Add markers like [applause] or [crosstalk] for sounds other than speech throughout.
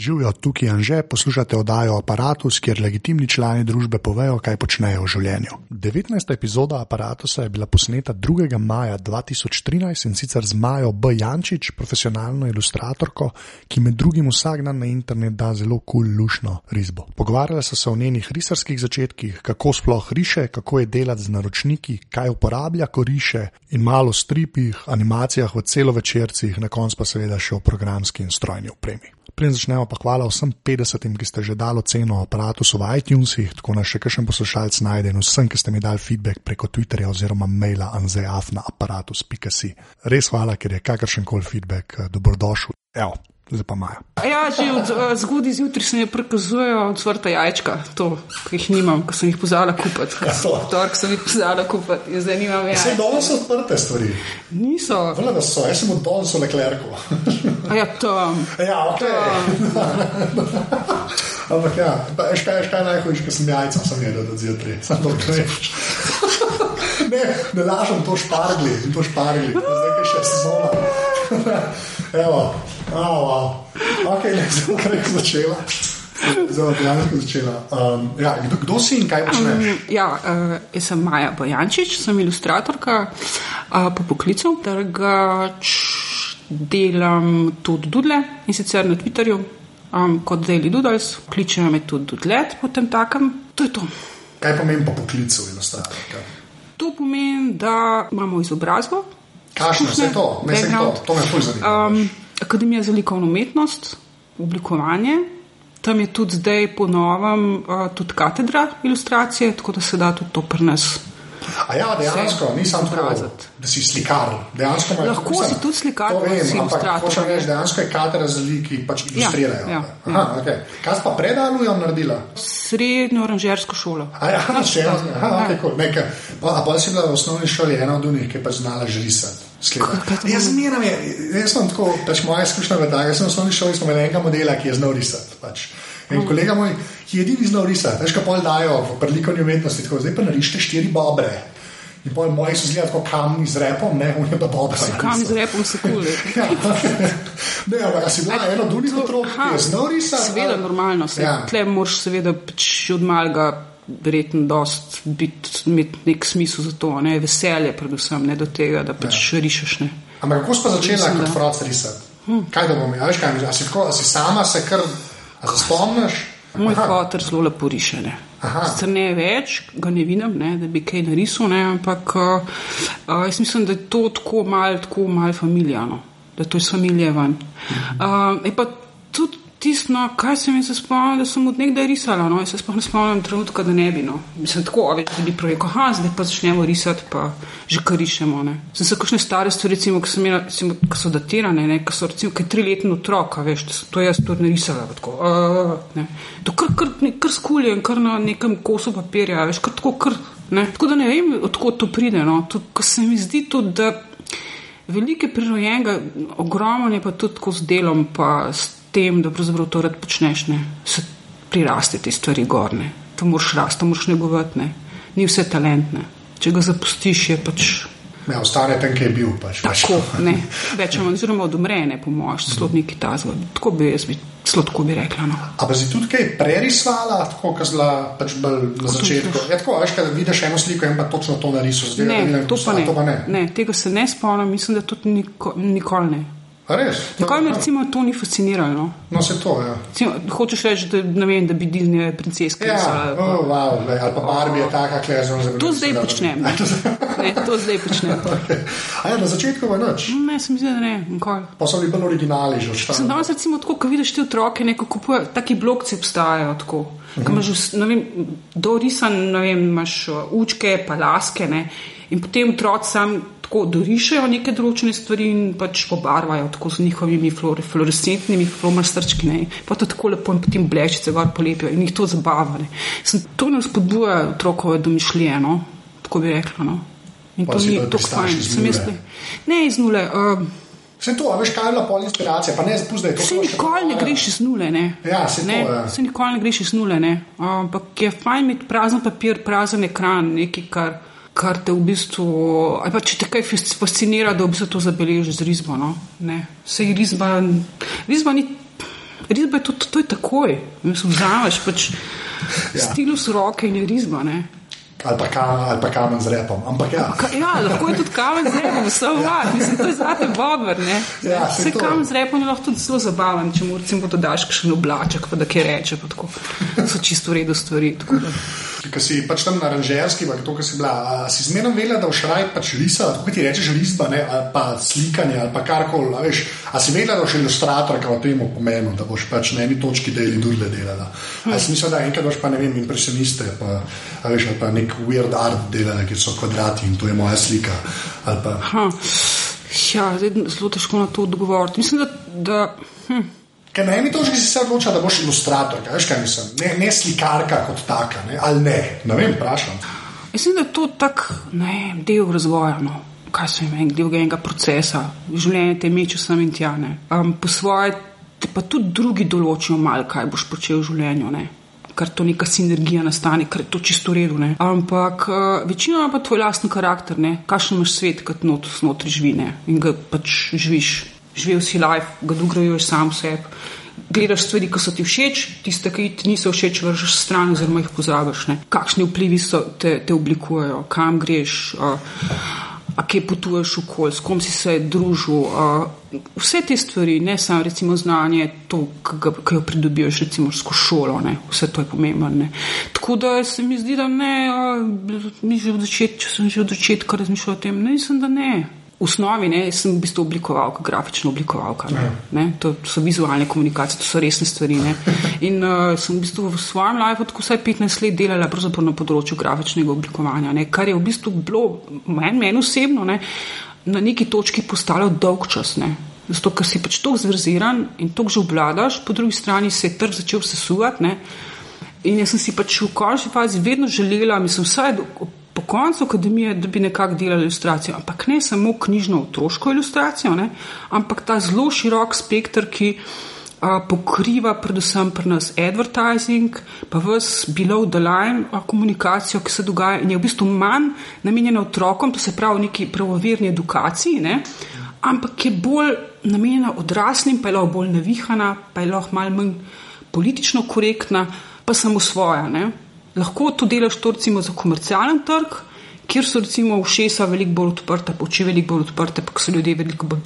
Živijo tukaj in že poslušate oddajo Apparatus, kjer legitimni člani družbe povejo, kaj počnejo v življenju. 19. epizoda Apparatusa je bila posneta 2. maja 2013 in sicer z Majo B. Jančič, profesionalno ilustratorko, ki med drugim vsak dan na internet da zelo kul cool risbo. Pogovarjali so se o njenih risarskih začetkih, kako sploh riše, kako je delati z naročniki, kaj uporablja, ko riše in malo stripih, animacijah v celovečercih, na koncu pa seveda še o programski in strojni opremi. Preden začnemo, pa hvala vsem 50, ki ste že dali ceno aparatu v iTunesih, tako da še kakšen poslušalec najde in vsem, ki ste mi dali feedback preko Twitterja oziroma maila anzeaf na aparatus.si. Res hvala, ker je kakršen koli feedback eh, dobrodošel. Evo, zdaj pa maja. Ja, že od uh, zgodaj zjutraj se mi prikazujejo odsvrta jajčka, to, ki jih nimam, ko sem jih pozvala kupiti. Ja, to. Tork sem jih pozvala kupiti, zdaj nimam jajčka. Vse dol so odprte stvari. Niso. Vele, da so, jaz sem od dol so leklerko. A ja, to. ja, ok. [laughs] Ampak ja, veš kaj, kaj najhujše, ko sem jajca, sem jedel od zjutraj, [laughs] sem to kreš. ne, ne lažem to špargli, to špargli, zdaj je še sezona. Evo, wow. ok, ne, sem kar začela. Zelo dejansko začela. Um, ja, kdo, kdo si in kaj počneš? Um, ja, uh, jaz sem Maja Bojančič, sem ilustratorka uh, po poklicu, drugač delam tudi dudle in sicer na Twitterju. Um, kot Daily Doodles, kličejo me tudi Doodlet, potem takem. To je to. Kaj pomeni po poklicu ilustratorka? To pomeni, da imamo izobrazbo. Kakšno je to? Ne, se to, to me zanima. Um, Akademija za likovno umetnost, oblikovanje. Tam je tudi zdaj po novem uh, tudi katedra ilustracije, tako da se da tudi to pri nas. A ja, dejansko, nisem tako, da si slikar. Dejansko imaš, Lahko si tudi slikar, to vem, ampak hočem reči, dejansko je katera za ljudi, ki pač ilustrirajo. ja, Aha, okay. Kaj pa predalujo naredila? Srednjo oranžersko šolo. A ja, še eno, aha, okay, cool. Nekaj. Pa, a pa si bila v osnovni šoli ena od unih, ki je pač znala že risati. Jaz zmeram jaz sem tako, pač moja izkušnja je jaz sem v osnovni šoli smo imeli enega modela, ki je znal risati. Pač. In kolega moj, ki je edini znal risati, veš, kaj pol dajo v prilikovni umetnosti, tako zdaj pa narišite štiri bobre. In pol moji so zgledali tako kamni z repom, ne, on je pa bobre. Kam z repom se kuli? [laughs] Ja, ne, ampak si bila eno od unih otrok, ki je znal risati. Seveda, ali- normalno. Se, Ja. Tle moraš seveda pač od malega verjetno dost biti, imeti nek smisel za to, ne, veselje predvsem, ne do tega, da pač ja. rišeš. Ne. Ampak kako si pa začela Mislim, kot da. froc risati? Kaj da bom, ja, veš kaj, a si, tako, a si sama se kar, se spomniš? Moj fotor zelo lepo riše. Ne. Sicer ne več, ga ne vidim, ne, da bi kaj narisal, ne, ampak uh, jaz mislim, da je to tako malo tako mal familijano, da to je iz familije ven. Uh, je pa tudi tisto, no, kaj se mi se spomnim, da sem od nekdaj risala. No, se ne spomnim trenutka, da ne bi. No. Mislim, tako, da bi pravi, aha, zdaj pa začnemo risati, pa že kar rišemo. Ne. Sem se kakšne stare stvari, recimo, ki imela, recimo, ki so datirane, ne, ki so recimo, ki je triletni otrok, a veš, da sem to jaz tudi narisala. Tako, uh, ne. To kar, kar, kar skuljem, kar na nekem kosu papirja, veš, kar tako, kar. Ne. Tako da ne vem, odkot to pride. No. Tudi, ko se mi zdi tudi, da Veliko je prirojenega, ogromno je pa tudi tako z delom, pa s tem, da pravzaprav to rad počneš, ne, se priraste te stvari gorne. To moraš rasti, to moraš negovati, ne. Ni vse talentne. Če ga zapustiš, je pač Ne, ostane tam, kjer je bil. Pač, tako, ne. Več ali manj, oziroma odumrene, po mojem, zelo neki tazvo. Tako bi jaz, bi, tako bi rekla. No. A pa si tudi kaj prerisvala, tako kot zla pač bolj na začetku? Ja, tako, veš, kad vidiš eno sliko in pa točno to narisuješ. Ne, to pa ne. To pa ne. ne. Tega se ne spomnim, mislim, da tudi niko, nikoli ne. Res? Nikoli me Aha. recimo to ni fasciniralo. No. No, se to, ja. Recimo, hočeš reči, da, ne vem, da bi Disney princeska Ja, risala, pa- oh, wow, lej, ali pa Barbie je taka, klezno za To zdaj počnem. [laughs] Ne, ne to zdaj počnem. [laughs] A ja, na začetku je noč. Ne, se mi zdi, da ne, nikoli. Pa so bili bolj originali že Sem odštani. danes recimo tako, ko vidiš te otroke, neko kupujejo, taki blokci obstajajo tako. Uh Mhm. -huh. Imaš ne dorisan, ne vem, imaš učke, pa laske, ne. In potem otroci sam tako dorišajo neke določene stvari in pač pobarvajo tako z njihovimi flore, fluorescentnimi flomastrčki, ne. Pa to tako lepo in potem blečice gor polepijo in jih to zabava, ne. Sem, to ne spodbuja otrokove domišljije, no, tako bi rekla, no. In Pa to ni tako fajn. Sem jaz Ne iz nule. Uh, Vse to, veš, kaj je bila pol inspiracija, pa ne spust, da je to Se to še nikoli ne greš iz nule, ne. Ja, to, ne, ja. Se nikoli ne greš iz nule, ne. Ampak je fajn imeti prazen papir, prazen ekran, nekaj, kar, kar te v bistvu, ali pa če te kaj fas- fascinira, da v bistvu to zabeležiš z risbo. No? Ne. Sej risba, risba ni. Risba je to, to, to je takoj, mislim, vzameš pač ja. stilus roke in je risba. Ne? Ali pa, kam, ali pa kamen z repom. Ampak, ja. Ja, lahko je tudi kamen z repom, vse v vas, mislim, to je zate bober. Ja, se kamen z repom je lahko tudi zelo zabaven, če mu recimo dodaš še en oblaček, pa da kje reče, pa tako so čisto v redu stvari. Ker si pač tam naranžerski, pa to, kar si bila, a si zmerno vedela, da v šraj pač risa, tako ti rečeš risba, ne, ali pa slikanje, ali pa karkoli, a veš, a si vedela, da boš ilustrator, kao temu pomenu, da boš pač na eni točki deli durle delala. A si mislila, da enkrat boš pa ne vem, impresioniste, pa, a veš, ali pa nek weird art delala, kjer so kvadrati in to je moja slika. Ja, zelo težko na to odgovoriti. Mislim, da. da hm. Ker na eni točki si se odločila, da boš ilustrator, veš kaj mislim, ne, ne slikarka kot taka, ne? ali ne, ne vem, vprašam. Mislim, da je to tak ne, del razvoja, no. kaj se jim reče, del enega procesa, življenje te meče sem in tja. Um, po svoje, pa tudi drugi določijo malo, kaj boš počel v življenju. Ne? Ker to neka sinergija nastane, ker je to čisto redo. Ne? Ampak uh, večino ima pa tvoj lasten karakter, kakšen imaš svet, kot not, notri živine in ga pač živiš živel si life, ga dograjuješ sam sebi. Gledaš stvari, ki so ti všeč, tiste, ki ti niso všeč, vržeš stran, oziroma jih pozabiš. Ne? Kakšni vplivi so te, te oblikujejo, kam greš, a, a kje potuješ v okolje, s kom si se družil. A, vse te stvari, ne samo recimo znanje, to, ki jo pridobiš recimo skozi šolo, ne? vse to je pomembno. Ne? Tako da se mi zdi, da ne, mi že od začetka, če sem že od začetka razmišljal o tem, ne, mislim, da ne v osnovi ne, sem v bistvu oblikovalka, grafična oblikovalka. Ne, ja. ne, to so vizualne komunikacije, to so resne stvari. Ne. In uh, sem v bistvu v svojem lifeu tako vsaj 15 let delala na področju grafičnega oblikovanja, ne, kar je v bistvu bilo meni men osebno ne, na neki točki postalo dolg čas. Ne. Zato, ker si pač tako zverziran in tako že obvladaš, po drugi strani se je trg začel sesuvati. In jaz sem si pač v končni fazi vedno želela, mislim, vsaj po koncu akademije, da bi nekako delali ilustracijo, ampak ne samo knjižno otroško ilustracijo, ne, ampak ta zelo širok spektr, ki a, pokriva predvsem pri nas advertising, pa vse below the line a, komunikacijo, ki se dogaja in je v bistvu manj namenjena otrokom, to se pravi neki pravoverni edukaciji, ne, ampak je bolj namenjena odraslim, pa je lahko bolj navihana, pa je lahko malo manj politično korektna, pa samo svoja. Ne lahko to delaš to recimo za komercialen trg, kjer so recimo ušesa veliko bolj odprta, oči veliko bolj odprte, pa so ljudje veliko bolj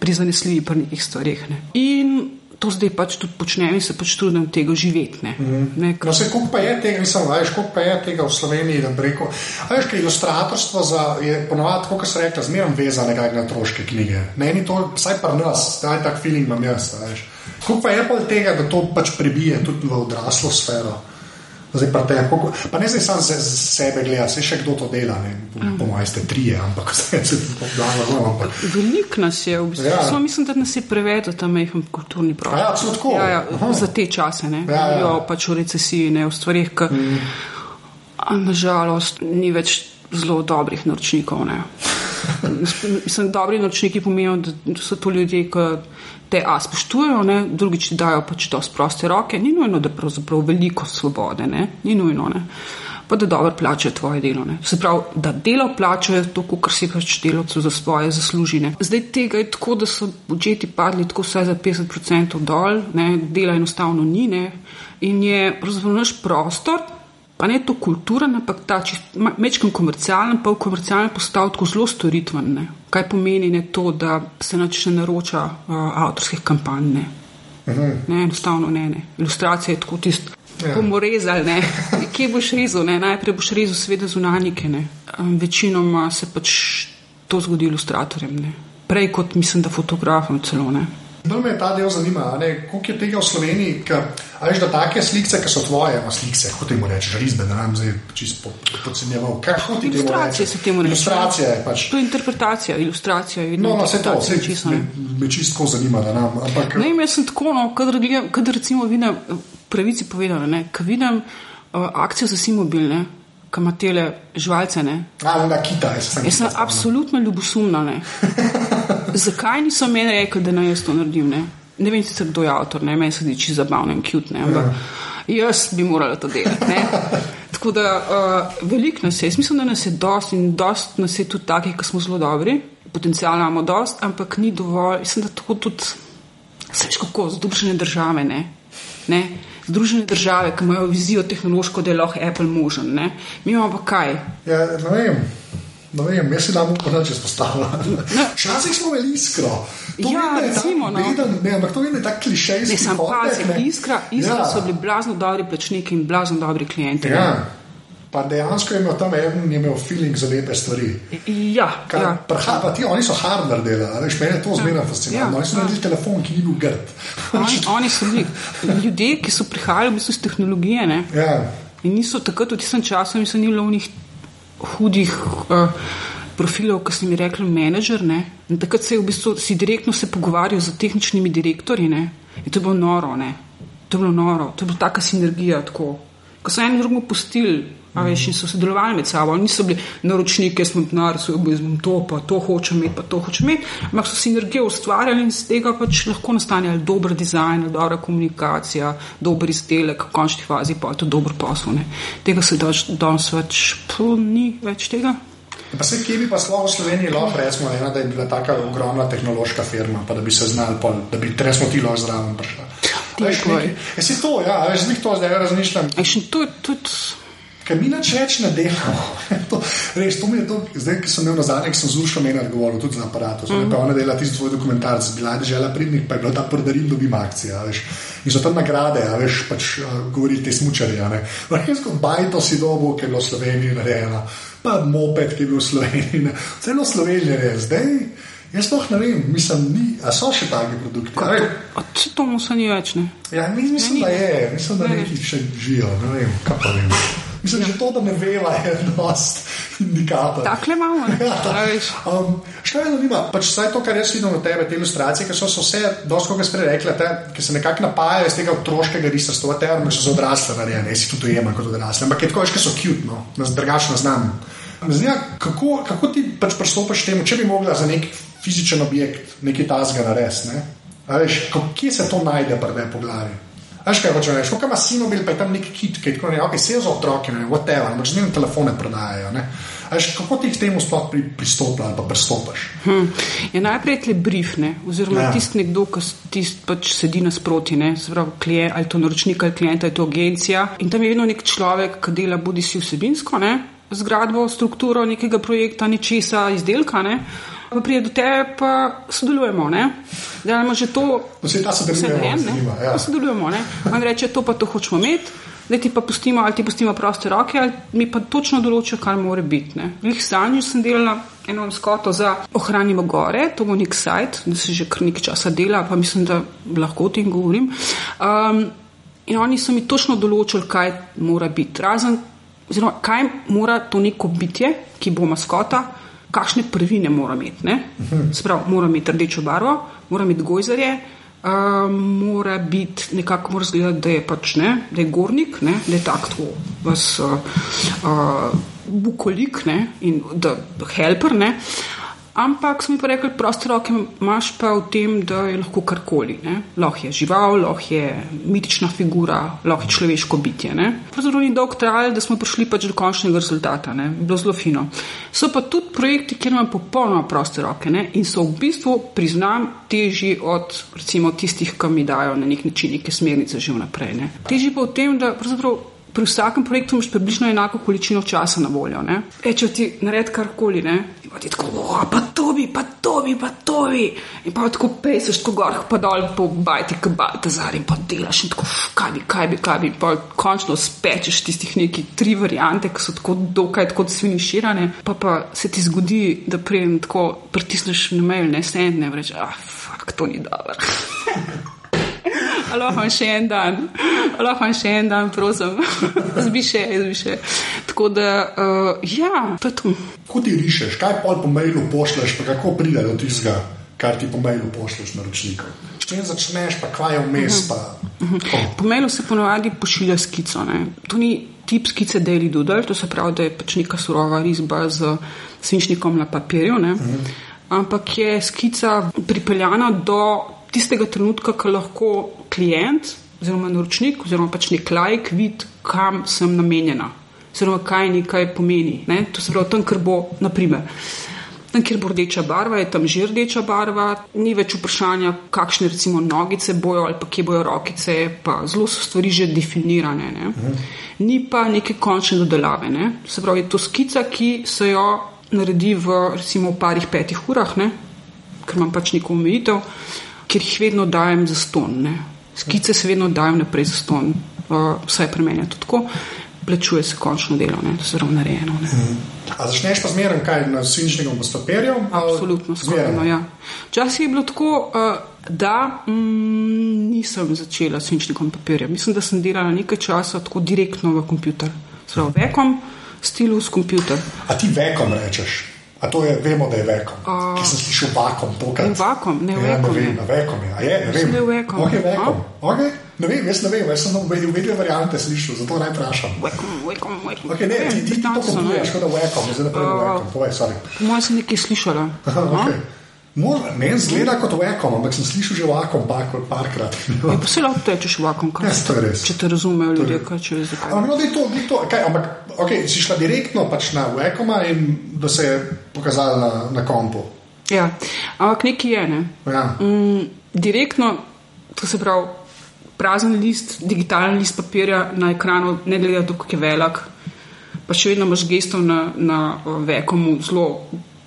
prizanesljivi pri nekih stvareh. Ne. In to zdaj pač tudi počnem in se pač trudim tega živeti. Ne. Mm -hmm. no, Kako pa je tega, mislim, veš, koliko pa je tega v Sloveniji, da reko, veš, kaj ilustratorstvo za, je ponovadi, kot se reče, zmerno vezano na otroške knjige. Ne, ni to, vsaj pa nas, taj tak feeling imam jaz, veš. Kako pa je pa tega, da to pač prebije tudi v odraslo sfero? Zdaj pa, te, pa ne zdaj sam za sebe gledati, se še kdo to dela. Po, mm. po mojem ste trije, ampak [laughs] se to dobro. Veliko nas je, v bistvu. ja. Samo mislim, da nas je prevedel ta mehen kulturni prostor. Ja, tako. Ja, ja, za te čase, ne. Ja, ja. Jo, pač v recesiji, ne v stvarih, ki mm. nažalost ni več zelo dobrih naročnikov. Mislim, dobri naročniki pomenijo, da so to ljudje, ki te A spoštujejo, ne? drugič ti dajo pač to sproste roke, ni nujno, da pravzaprav veliko svobode, ne? ni nujno, ne? pa da dobro plačajo tvoje delo. Ne? Se pravi, da delo plačajo to, kar si pač delovcu za svoje zaslužine. Zdaj tega je tako, da so budžeti padli tako vsaj za 50% dol, ne? dela enostavno ni ne? in je pravzaprav naš prostor. Pa ne to kultura, ampak ta mečkim komercialen, pa v komercialen postal tako zelo storitven. Ne? kaj pomeni ne to, da se ne naroča uh, avtorskih kampanj. Ne. Mhm. Ne, enostavno ne, ne. Ilustracija je tako tisto. Ja. Bomo rezali, ne. [laughs] kje boš rezal? Ne? Najprej boš rezal, seveda, zunanjike. Um, večinoma se pač to zgodi ilustratorjem, ne. prej kot mislim, da fotografom celo. Ne. Bolj me ta del zanima, koliko je tega v Sloveniji, ali da take slike, ki so tvoje, ima slike, kot jim rečeš, risbe, da nam zdaj čisto podcenjeval. Ilustracije se temu reče. Ilustracija je pač. To je interpretacija, ilustracija je no, no, se to, se, čisto, me, me čisto zanima, da nam. Ampak, ne, jaz sem tako, no, kadar, kadar recimo vidim, pravici povedano, ne, kad vidim uh, akcijo za simobilne, ki ima tele žvalce. Ne, A, na Kitaj, sem. Jaz sem absolutno ljubosumna. [laughs] zakaj niso meni rekli, da naj jaz to naredim? Ne, ne vem, sicer kdo je avtor, ne meni se zdi čisto zabavno in cute, ne, ampak ja. jaz bi morala to delati. Ne. [laughs] Tako da uh, veliko nas je, jaz mislim, da nas je dost in dost nas je tudi takih, ki smo zelo dobri, potencialno imamo dost, ampak ni dovolj, mislim, da tako tudi veš, kako združene države, ne? ne? Združene države, ki imajo vizijo tehnološko, da je lahko Apple možen. Ne? Mi imamo pa kaj? Ja, ne vem. No, vem, jaz si dam pomoč, če spostavljam. Včasih smo imeli iskro. To Ja, vem, recimo, no. beden, ne, ampak to da je tako klišejski. Ne, sem pazi, ne. iskra, iskra Ja. so bili blazno dobri plačniki in blazno dobri klienti. Ja. Pa dejansko je imel tam en, je imel feeling za lepe stvari. ja, Kar, ja. prha, ti, oni so hardware delali, veš, meni je to zmerno fascinantno. Ja, Oni so ja. naredili telefon, ki ni bil grd. Oni, oni so bili ljudje, ki so prihajali v bistvu iz tehnologije. Ne? Ja, In niso takrat v tistem času, niso ni bilo unih hudih uh, profilov, ki sem jim rekel, menedžer. Ne? In takrat se je v bistvu si direktno se pogovarjal z tehničnimi direktorji. Ne? In to je bilo noro, ne? to je bilo noro, to je bila taka sinergija. Tako. Ko so eno drugo pustili. A veš, in so sodelovali med sabo, niso bili naročniki, jaz sem denar, jaz bom to, pa to hočem imeti, pa to hočem imeti, ampak so sinergijo ustvarjali in z tega pač lahko nastane ali dober dizajn, ali dobra komunikacija, dober izdelek, v končni fazi pa to dober posel. Ne. Tega se danes več, puh, ni več tega. pa se kje bi pa sploh v Sloveniji lahko recimo, ena, da je bila taka ogromna tehnološka firma, pa da bi se znali, pol, da bi resno ti lahko zraven prišla. Tako je. nekaj- Ja, si to, ja, veš, zdaj to zdaj razmišljam. Še to je tudi. Ker mi nič več ne delamo. [laughs] to, res, to mi je to, zdaj, ki sem imel na zadnje, ki sem z Uršo Menar govoril tudi za aparat. Mm -hmm. Ona dela tisti svoj dokumentarc, bila je žela pridnik, pa je bila ta prodarim dobim akcija. Veš. In so tam nagrade, a veš, pač uh, govori te smučarje. kot bajto si dobo, ki je bilo v Sloveniji narejeno, pa moped, ki je bil v Sloveniji. ne. Vse je. Zdaj, jaz sploh ne vem, mislim, ni, a so še taki produkti. a veš. A če to mu se ni več, ne. Ja, mi- mislim, ni. da je, mislim, da Ne. neki še živijo, ne vem, kaj pa vem. Mislim, že to, da ne veva, je dost indikator. Takle imamo, ne. A veš. Um, Še me zanima, pač vsaj to, kar jaz vidim v tebi, te ilustracije, ki so, so vse, dosti kot ste rekli, ki se nekako napajajo iz tega otroškega risarstva, te arme so za odrasle narejene, jaz si tudi ujemam kot odrasle, ampak je tako, ki so cute, no, drugačno znam. Zanima, kako, kako ti pač pristopiš temu, če bi mogla za nek fizičen objekt nekaj tasga narediti, ne? Veš, kje se to najde tebi po glavi? Veš kaj hočeš reči, kako ima sinobil, pa je tam neki kit, ki je tako ne, ok, se za otroke, ne, whatever, ampak z njim telefone prodajajo, ne. Veš, kako ti k temu sploh pri, pristopiš ali pa pristopiš? Hm. Je najprej tle brief, ne? oziroma Ja. ja. tisti nekdo, ki tist pač sedi nasproti, ne? pravi, klient, ali to naročnik ali klient, ali to agencija. In tam je vedno nek človek, ki dela bodi si vsebinsko, ne? zgradbo, strukturo nekega projekta, nečesa, izdelka. Ne? Pa pride do tebe, pa sodelujemo. Delamo že to, saj ta sodelujemo, vse narejen, zanima, ja. Sodelujemo. ne. On reče, to pa to hočemo imeti. Da ti pa pustimo, ali ti pustimo proste roke, ali mi pa točno določijo, kar mora biti. Glih zadnjič sem delala eno skoto za ohranimo gore, to bo nek sajt, da se že kar nekaj časa dela, pa mislim, da lahko o tem govorim. Um, in oni so mi točno določili, kaj mora biti. Razen, oziroma, kaj mora to neko bitje, ki bo maskota, kakšne prvine mora imeti. ne. Se pravi, mora imeti rdečo barvo, mora imeti gojzarje, Uh, mora biti nekako, mora zgledati, da je pač ne, da je gornik, ne, da je tako vas uh, uh, bukolik ne, in da helper. Ne. Ampak smo mi pa rekli, proste roke imaš pa v tem, da je lahko karkoli. Lahko je žival, lahko je mitična figura, lahko je človeško bitje. ne. Pravzaprav ni dolgo trajalo, da smo prišli pač do končnega rezultata. Ne. Bilo zelo fino. So pa tudi projekti, kjer imam popolnoma proste roke ne, in so v bistvu, priznam, težji od recimo tistih, ki mi dajo na nek način neke smernice že vnaprej. Ne. Težji pa v tem, da pravzaprav pri vsakem projektu imaš približno enako količino časa na voljo. ne. Reče ti, naredi karkoli, ne. Pa ti tako, "O, pa to bi, pa to bi, pa to bi. In pa tako pejseš tako gor, pa dol, po bajti, kabate zadnji, in pa delaš in tako, "Uf, kaj bi, kaj bi, kaj bi. Pa končno spečeš tistih neki tri variante, ki so tako dokaj tako sfiniširane, pa pa se ti zgodi, da prej tako pritisneš na mail, ne send, ne reče, ah, fuk, to ni dobro. A Lahko imam še en dan, A lahko imam še en dan, prosim, [laughs] zbiše, zbiše. Tako da, uh, ja, to je to. Kako ti rišeš, kaj pol po mailu pošleš, pa kako pride do tistega, kar ti po mailu pošleš naročnikom. S čim začneš, pa kvaj je vmes. Pa, tako. Po mailu se ponovadi pošilja skico. Ne. To ni tip skice Daily Doodle, to se pravi, da je pač neka surova risba z svinčnikom na papirju, ne. ampak je skica pripeljana do tistega trenutka, ko lahko klient oziroma naročnik oziroma pač nek lajk vidi, kam sem namenjena. Oziroma, kaj nekaj pomeni. Ne? To se pravi, tam, kar bo, naprimer. Tam, kjer bo rdeča barva, je tam že rdeča barva, ni več vprašanja, kakšne recimo nogice bojo ali pa kje bojo rokice, pa zelo so stvari že definirane. Ne. Ni pa neke končne dodelave. Ne. Se pravi, je to skica, ki se jo naredi v recimo v parih petih urah, ne, ker imam pač neko omejitev, ker jih vedno dajem za ston. Ne. Skice se vedno dajem naprej za ston, uh, vse premenja tako plačuje se končno delo, ne, da se ravno narejeno. Mm. A začneš pa zmeraj kaj na svinčnikom s papirjem? Absolutno, skorajno, ja. Včasih je bilo tako, uh, da mm, nisem začela s svinčnikom papirja. Mislim, da sem delala nekaj časa tako direktno v kompjuter. Sprav, vekom, stilus, kompjuter. A ti vekom rečeš? A to je, vemo, da je vekom. Uh, Ki sem slišal vakom, tokrat. Vakom, ne vekom. Ja, ne vem, vekom je. A je, ne vem. Ne vekom. Ok, vekom. Okay. Ne vem, jaz ne vem, jaz sem v vedno variante slišal, zato naj vprašam. Vekom, vekom, vekom. Okay, ne, ti, ti, ti to kupuješ, kot da vekom, zdaj naprej uh, vekom. Povej, sorry. Mojem sem nekaj slišala. Aha, [laughs] okay. Meni zgleda kot vakom, ampak sem slišal že vakom par, parkrat. Ja, pa se lahko tečeš vakom, kaj ja, to je res. Če te razumejo ljudje, kaj če veš zakaj. Ampak, no, to, to, kaj, ampak okay, si šla direktno pač na vakoma in da se je pokazala na, na kompu. Ja, ampak nekaj je, ne. Ja. Mm, direktno, to se pravi prazen list, digitalen list papirja na ekranu, ne glede na to, kako je velik, pa še vedno imaš gestov na, na vekomu zelo,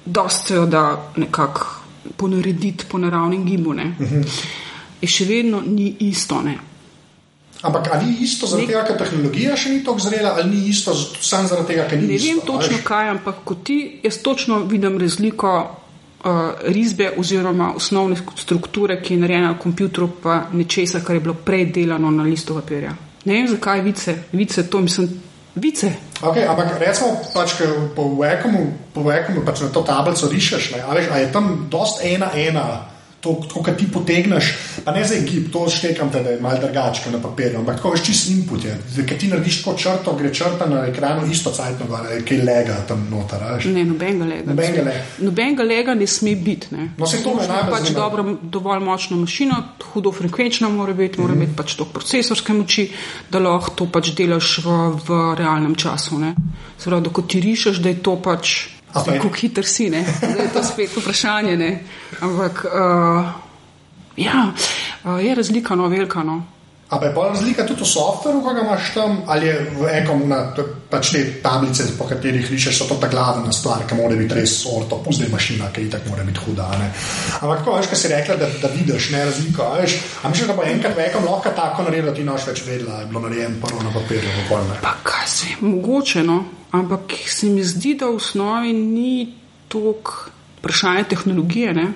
dosto da nekako ponarediti po naravnem gibu. Uh mhm. -huh. Je še vedno ni isto. Ne? Ampak ali ni isto zaradi tega, ker tehnologija še ni tako zrela, ali ni isto samo zaradi tega, ker ni ne isto? Ne vem točno veš? kaj, ampak kot ti, jaz točno vidim razliko uh, risbe oziroma osnovne strukture, ki je narejena na kompjuteru, pa nečesa, kar je bilo prej delano na listu papirja. Ne vem, zakaj vice, vice to mislim. Vice. Okay, ampak recimo, pač, po Wekomu pač na to tablico rišeš, a, veš, a je tam dost ena, ena to, kar ti potegneš, pa ne za gib, to štekam, te, da je malo drugače na papirju, ampak tako veš čist input. Ker ti narediš tako črto, gre črta na ekranu, isto cajtno, ki je lega tam noter. Ne, nobenega lega. Nobenega lega. Nobenega lega ne sme biti. Ne. No, se to me najbolj pač dobro, dovolj močno mašino, hudo frekvenčna mora biti, mora mm -hmm. biti pač to procesorske moči, da lahko to pač delaš v, v realnem času. Zdaj, da ko ti rišeš, da je to pač. Kako hiter si, ne? Zdaj je to spet vprašanje. Ne? Ampak uh, ja, uh, je razlika, no, velika. No. Ampak je pa razlika tudi v softveru, ko ga imaš tam, ali je v ekom, na, pač te tablice, po katerih rišeš, so to ta glavna stvar, ki mora biti res orto, pusti mašina, ki itak mora biti huda. Ne? Ampak ko veš, kaj si rekla, da, da vidiš ne razliko, veš, a misliš, da bo enkrat v ekom lahko tako naredil, da ti noč več vedela, je bilo narejeno prvo na papirju, ne. Pa kaj si, mogoče, no ampak se mi zdi, da v osnovi ni toliko vprašanje tehnologije. Ne?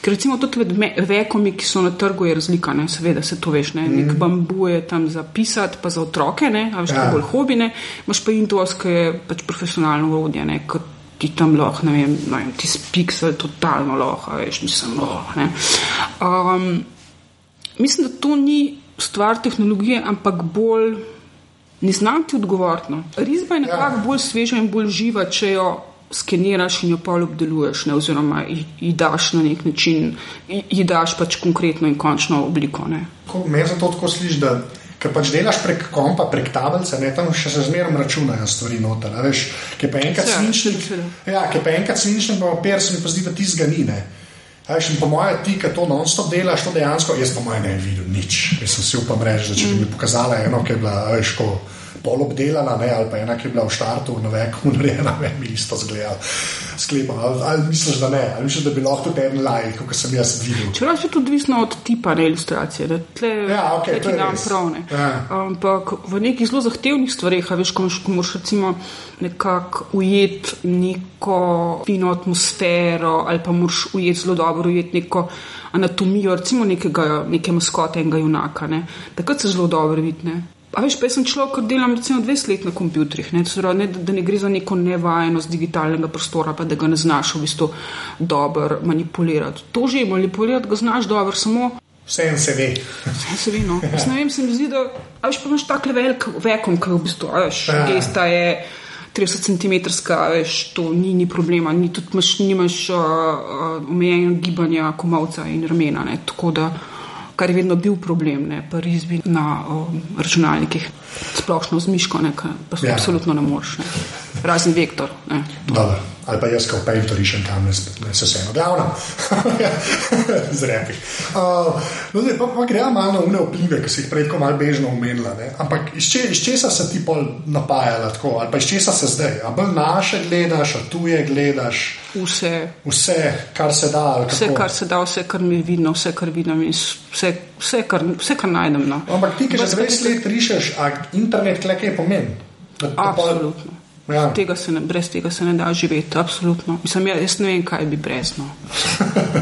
Ker recimo tudi med vekomi, ki so na trgu, je razlika, ne? seveda se to veš, ne? nek mm. bambu je tam za pisati, pa za otroke, ne? a veš, ja. bolj hobine, imaš pa Intuos, ki je pač profesionalno urodje, kot ti tam lahko, ne vem, ne vem ti spiksel totalno lahko, veš, mislim, lahko. Um, mislim, da to ni stvar tehnologije, ampak bolj ne znam ti odgovoriti. No. Risba je nekako ja. bolj sveža in bolj živa, če jo skeniraš in jo pa obdeluješ, ne, oziroma ji daš na nek način, ji daš pač konkretno in končno obliko. Me za to tako slišiš, da ker pač delaš prek kompa, prek tablice, ne tam še se zmeraj računajo stvari noter. Veš, ki pa enkrat svinčnik, ja, ki pa enkrat svinčnik, pa papir se mi pa zdi, da ti zganine. Veš, po mojem, ti, ki to non-stop delaš, to dejansko, jaz po mojem ne vidim nič. Jaz sem si upam reči, da če bi mi pokazala eno, ki je bila, veš, ko pol obdelana, ne, ali pa ena, ki je bila v štartu, na veku, narejena, ne bi isto zgledala. Sklepam, ali, ali misliš, da ne, ali misliš, da bi lahko tudi en like, kot sem jaz videl. Čeprav je to odvisno od tipa ne, ilustracije, da tle, ja, okay, ti dam prav. Ne. Ja. Ampak v nekih zelo zahtevnih stvareh, veš, ko moraš recimo nekako ujeti neko fino atmosfero, ali pa moraš ujeti zelo dobro, ujeti neko anatomijo, recimo nekega, neke maskote enega junaka. Ne. Takrat se zelo dobro vidi. A veš, pa sem človek, ki delam recimo 20 let na kompjutrih, ne, ne, da, da ne gre za neko nevajenost digitalnega prostora, pa da ga ne znaš v bistvu dobro manipulirati. To že manipulirati ga znaš dobro, samo. Vse en se ve. Vse se ve, no. Jaz ne vem, se mi zdi, da veš, pa imaš tako velik vekom, ki v bistvu, veš, ja. gesta je 30 cm, veš, to ni, ni problema, ni tudi imaš, nimaš uh, uh, omejeno gibanja komovca in ramena, ne, tako da kar je vedno bil problem, ne, pa rizbi na o, računalnikih, splošno z miško, ne, pa ja. absolutno ne moreš, ne. razen vektor. Ne, ali pa jaz, kot Painter, rišem tam, ne, ne se vseeno, glavno, [laughs] zrepi. Uh, no, zdaj pa, pa gremo malo na une vplive, ki si jih prej malo bežno omenila. Ne? Ampak iz, če, iz česa se ti pol napajala tako, ali pa iz česa se zdaj? A bolj naše gledaš, a tuje gledaš? Vse. Vse, kar se da. Vse, kar se da, vse, kar mi je vidno, vse, kar vidim, vse, vse, kar, vse, kar najdem. No. Ampak ti, ki že 20 let rišeš, a internet klekaj pomeni? Absolutno. Ja. Tega ne, brez tega se ne da živeti, absolutno. Mislim, ja, jaz ne vem, kaj bi brez. No.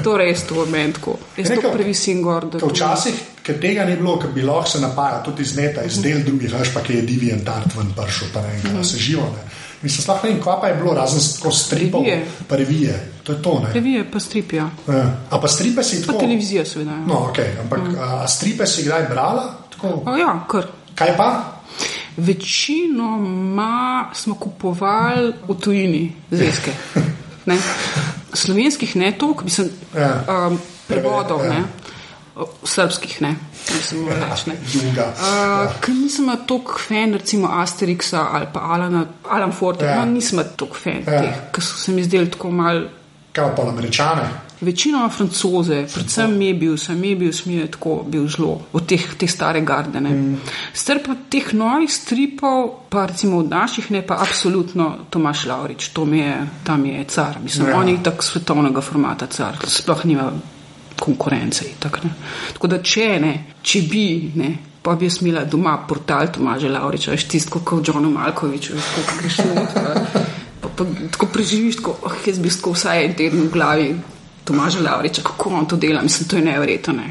To je res to momentko. Jaz to previsim gor. Včasih, ker tega ni bilo, ker bi lahko se napajal tudi iz neta, iz del drugih, veš pa, ki je divjen tart ven pršel, pa ne vem, kaj mm. se živo. Ne. Mislim, sploh ne vem, kva pa je bilo, razen tako stripov, pa revije. To je to, ne. Revije pa stripja. Ja. A pa stripe si tako. Pa televizija seveda. Ja. No, ok, ampak mm. a stripe si kdaj brala? Tako? O ja, kar. Kaj pa? Večinoma smo kupovali v tujini zvezke. Ne? Slovenskih ne toliko, mislim, ja. um, prevodov, ja. ne. Srpskih ne, mislim, reč, ne. Ja, uh, ker nisem toliko fan, recimo Asterixa ali pa Alana, Alan Forte, ja. no, nisem toliko fan ja. teh, ker so se mi zdeli tako mal. Kaj pa američane? Večinoma francoze, predvsem mi je bil, sem je bil, smije tako bil zelo od teh, te stare gardene. Mm. Str pa teh novih stripov, pa recimo od naših, ne pa absolutno Tomaš Laurič, to mi je, tam je car. Mislim, ja. on je tak svetovnega formata car, sploh nima konkurence. Tak, tako da če ne, če bi, ne. Pa bi jaz imela doma portal Tomaža Lauriča, veš tisto, kot Johnu Malkoviču, veš, kako greš noter. Tako preživiš, tako, oh, jaz bi tako vsaj en teden v glavi Tomaža Lavriča, kako on to dela, mislim, to je nevrjetno. Ne.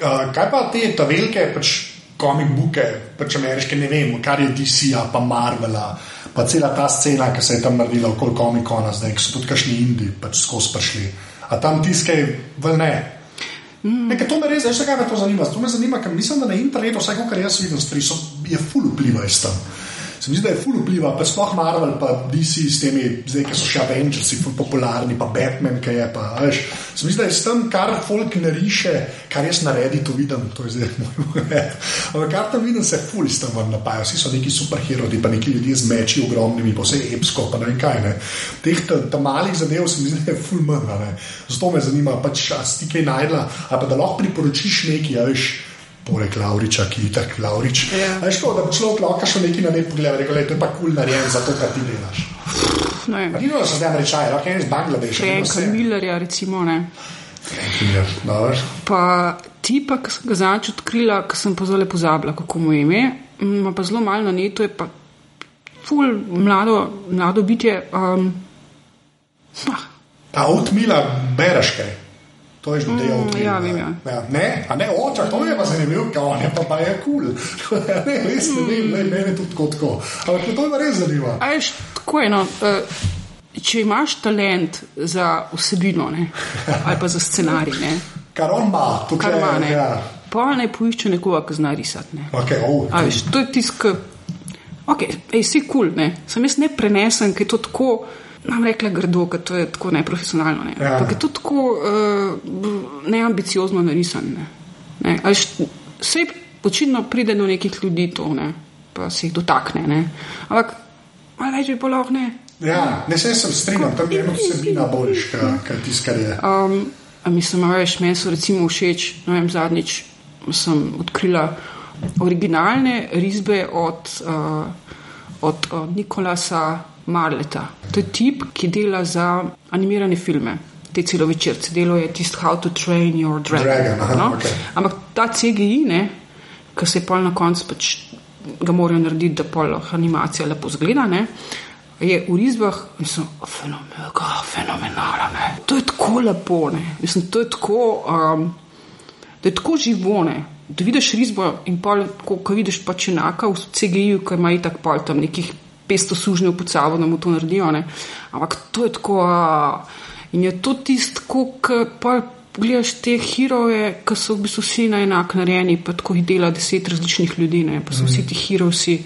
Uh, kaj pa te ta velike pač, komik buke, pač ameriške, ne vem, kar je DC-a, pa Marvela, pa cela ta scena, ki se je tam naredila okoli komikona, zdaj so tudi kašni indi, pač skozi prišli. A tam tiske, vel ne. Mm. Nekaj to me res, veš, kaj me to zanima. To me zanima, ker mislim, da na internetu, vse, kar jaz vidim, so, je full vpliva iz tam se mi zdi, da je full vpliva, pa sploh Marvel, pa DC s temi, zdaj, ki so še Avengers, full popularni, pa Batman, ki je pa. Veš, se mi zdi, da je s tem, kar folk nariše, kar jaz naredi, to vidim, to je zdaj [laughs] moj moment. Ampak kar tam vidim, se full s tem vam napaja, vsi so neki superherodi, pa neki ljudje z meči ogromnimi, pa vse epsko, pa ne vem kaj. Ne. Teh tam malih zadev se mi zdi, da je full manj. Zato me zanima, pač, a si kaj najdla, ali pa da lahko priporočiš nekaj, ja, veš poleg Lauriča, ki je tako Laurič. Ja. Škoda, da bi človek lahko še nekaj na ne pogledal, rekel, to je pa kul cool narejen za to, kar ti delaš. Ni bilo, da so zdaj rečali, lahko je iz Bangladeša. Frank Millerja, recimo. Ne. Frank Miller, dobro. Pa ti pa, ki sem ga zadnjič odkrila, ki sem pa zelo pozabila, kako mu je ime, ima pa zelo malo na netu, je pa ful mlado, mlado bitje. Um, ah. A od Mila bereš kaj? To je že del tega. Ja, vem. Ja. Ja, ne, a ne oče, to je pa zanimivo, kaj on je pa, pa je kul. Cool. [laughs] ne, res ne vem, ne, meni tudi kot tako. Ampak to je pa res zanimivo. Ajš, tako je. No, uh, če imaš talent za vsebino ne, ali pa za scenarij, ne, kar on ima, to kar ima, ne. Ja. Pa ne poišče nekoga, ki zna risati. Okay, oh, Ajš, to je tisk, ok, ej, si kul, cool, sem jaz ne prenesem, ker je to tako nam rekla grdo, ker to je tako neprofesionalno. Ne. Ja. Je to tako uh, neambiciozno narisan. Ne. Ne. Vse počitno pride do nekih ljudi to, ne. pa se jih dotakne. Ne. Ampak malo več bi lahko ne. Ja, ne se sem strinjal, tam je eno vsebina boljš, kaj tiskar je. Um, mislim, da meni so recimo všeč, ne vem, zadnjič sem odkrila originalne risbe od, uh, od, od Nikolasa. Marleta. To je tip, ki dela za animirane filme. Te celovečerce delo je tisti How to Train Your Dragon. Dragon aha, no? okay. Ampak ta CGI, ki se pol na koncu pač ga morajo narediti, da pol animacija lepo zgleda, ne? je v risbah fenomenalno. To je tako lepo, Mislim, to je tako, um, da je tako živone. Da vidiš risbo in pol, ko, ko vidiš pač enaka v CGI-ju, ki ima itak pol tam nekih pesto sužnjev pod sabo, da mu to naredijo. Ne? Ampak to je tako. In je to tisto, ko pogledaš te heroje, ki so v bistvu vsi na enak narejeni, pa tako jih dela deset različnih ljudi, ne? pa so vsi ti heroji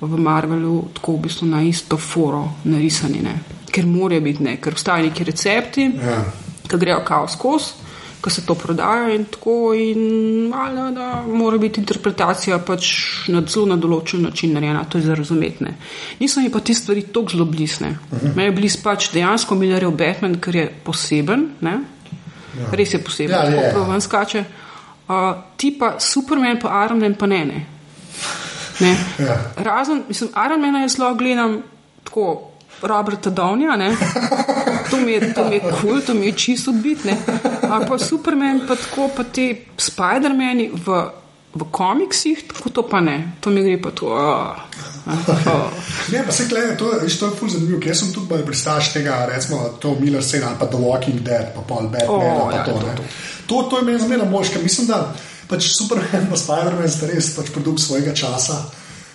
v Marvelu tako v bistvu na isto foro narisani. Ne? Ker morajo biti, ne? ker obstajajo neki recepti, ja. ki grejo kaos skozi. Ko se to prodaja in tako, in malo, da mora biti interpretacija pač na zelo na določen način narejena, to je za razumeti. ne. Niso mi pa ti stvari tako zelo blisne. Uh -huh. Meni je bliz pač dejansko Millerjev Batman, ker je poseben, ne? Ja. res je poseben, Ja, tako prav ven skače. Uh, ti pa Superman, pa Iron Man, pa ne. ne. ne? Ja. Razen, mislim, Iron Man je zelo gledam tako. Roberta Downija, ne? to mi je, kul, cool, to mi je čisto odbitne. Ali pa Superman, pa tako, pa ti Spider-Mani v, v komiksih, tako to pa ne, to mi gre pa to. Oh, oh. Ne, pa se gledaj, to, viš, to je ful zanimivo, ker sem tudi bolj pristaš tega, recimo, to Miller scena ali pa The Walking Dead, pa pol Batman, O, pa ja, to, to, ne. to. To, to je meni zmerno mož, ker mislim, da pač Superman pa Spider-Man sta res pač produkt svojega časa.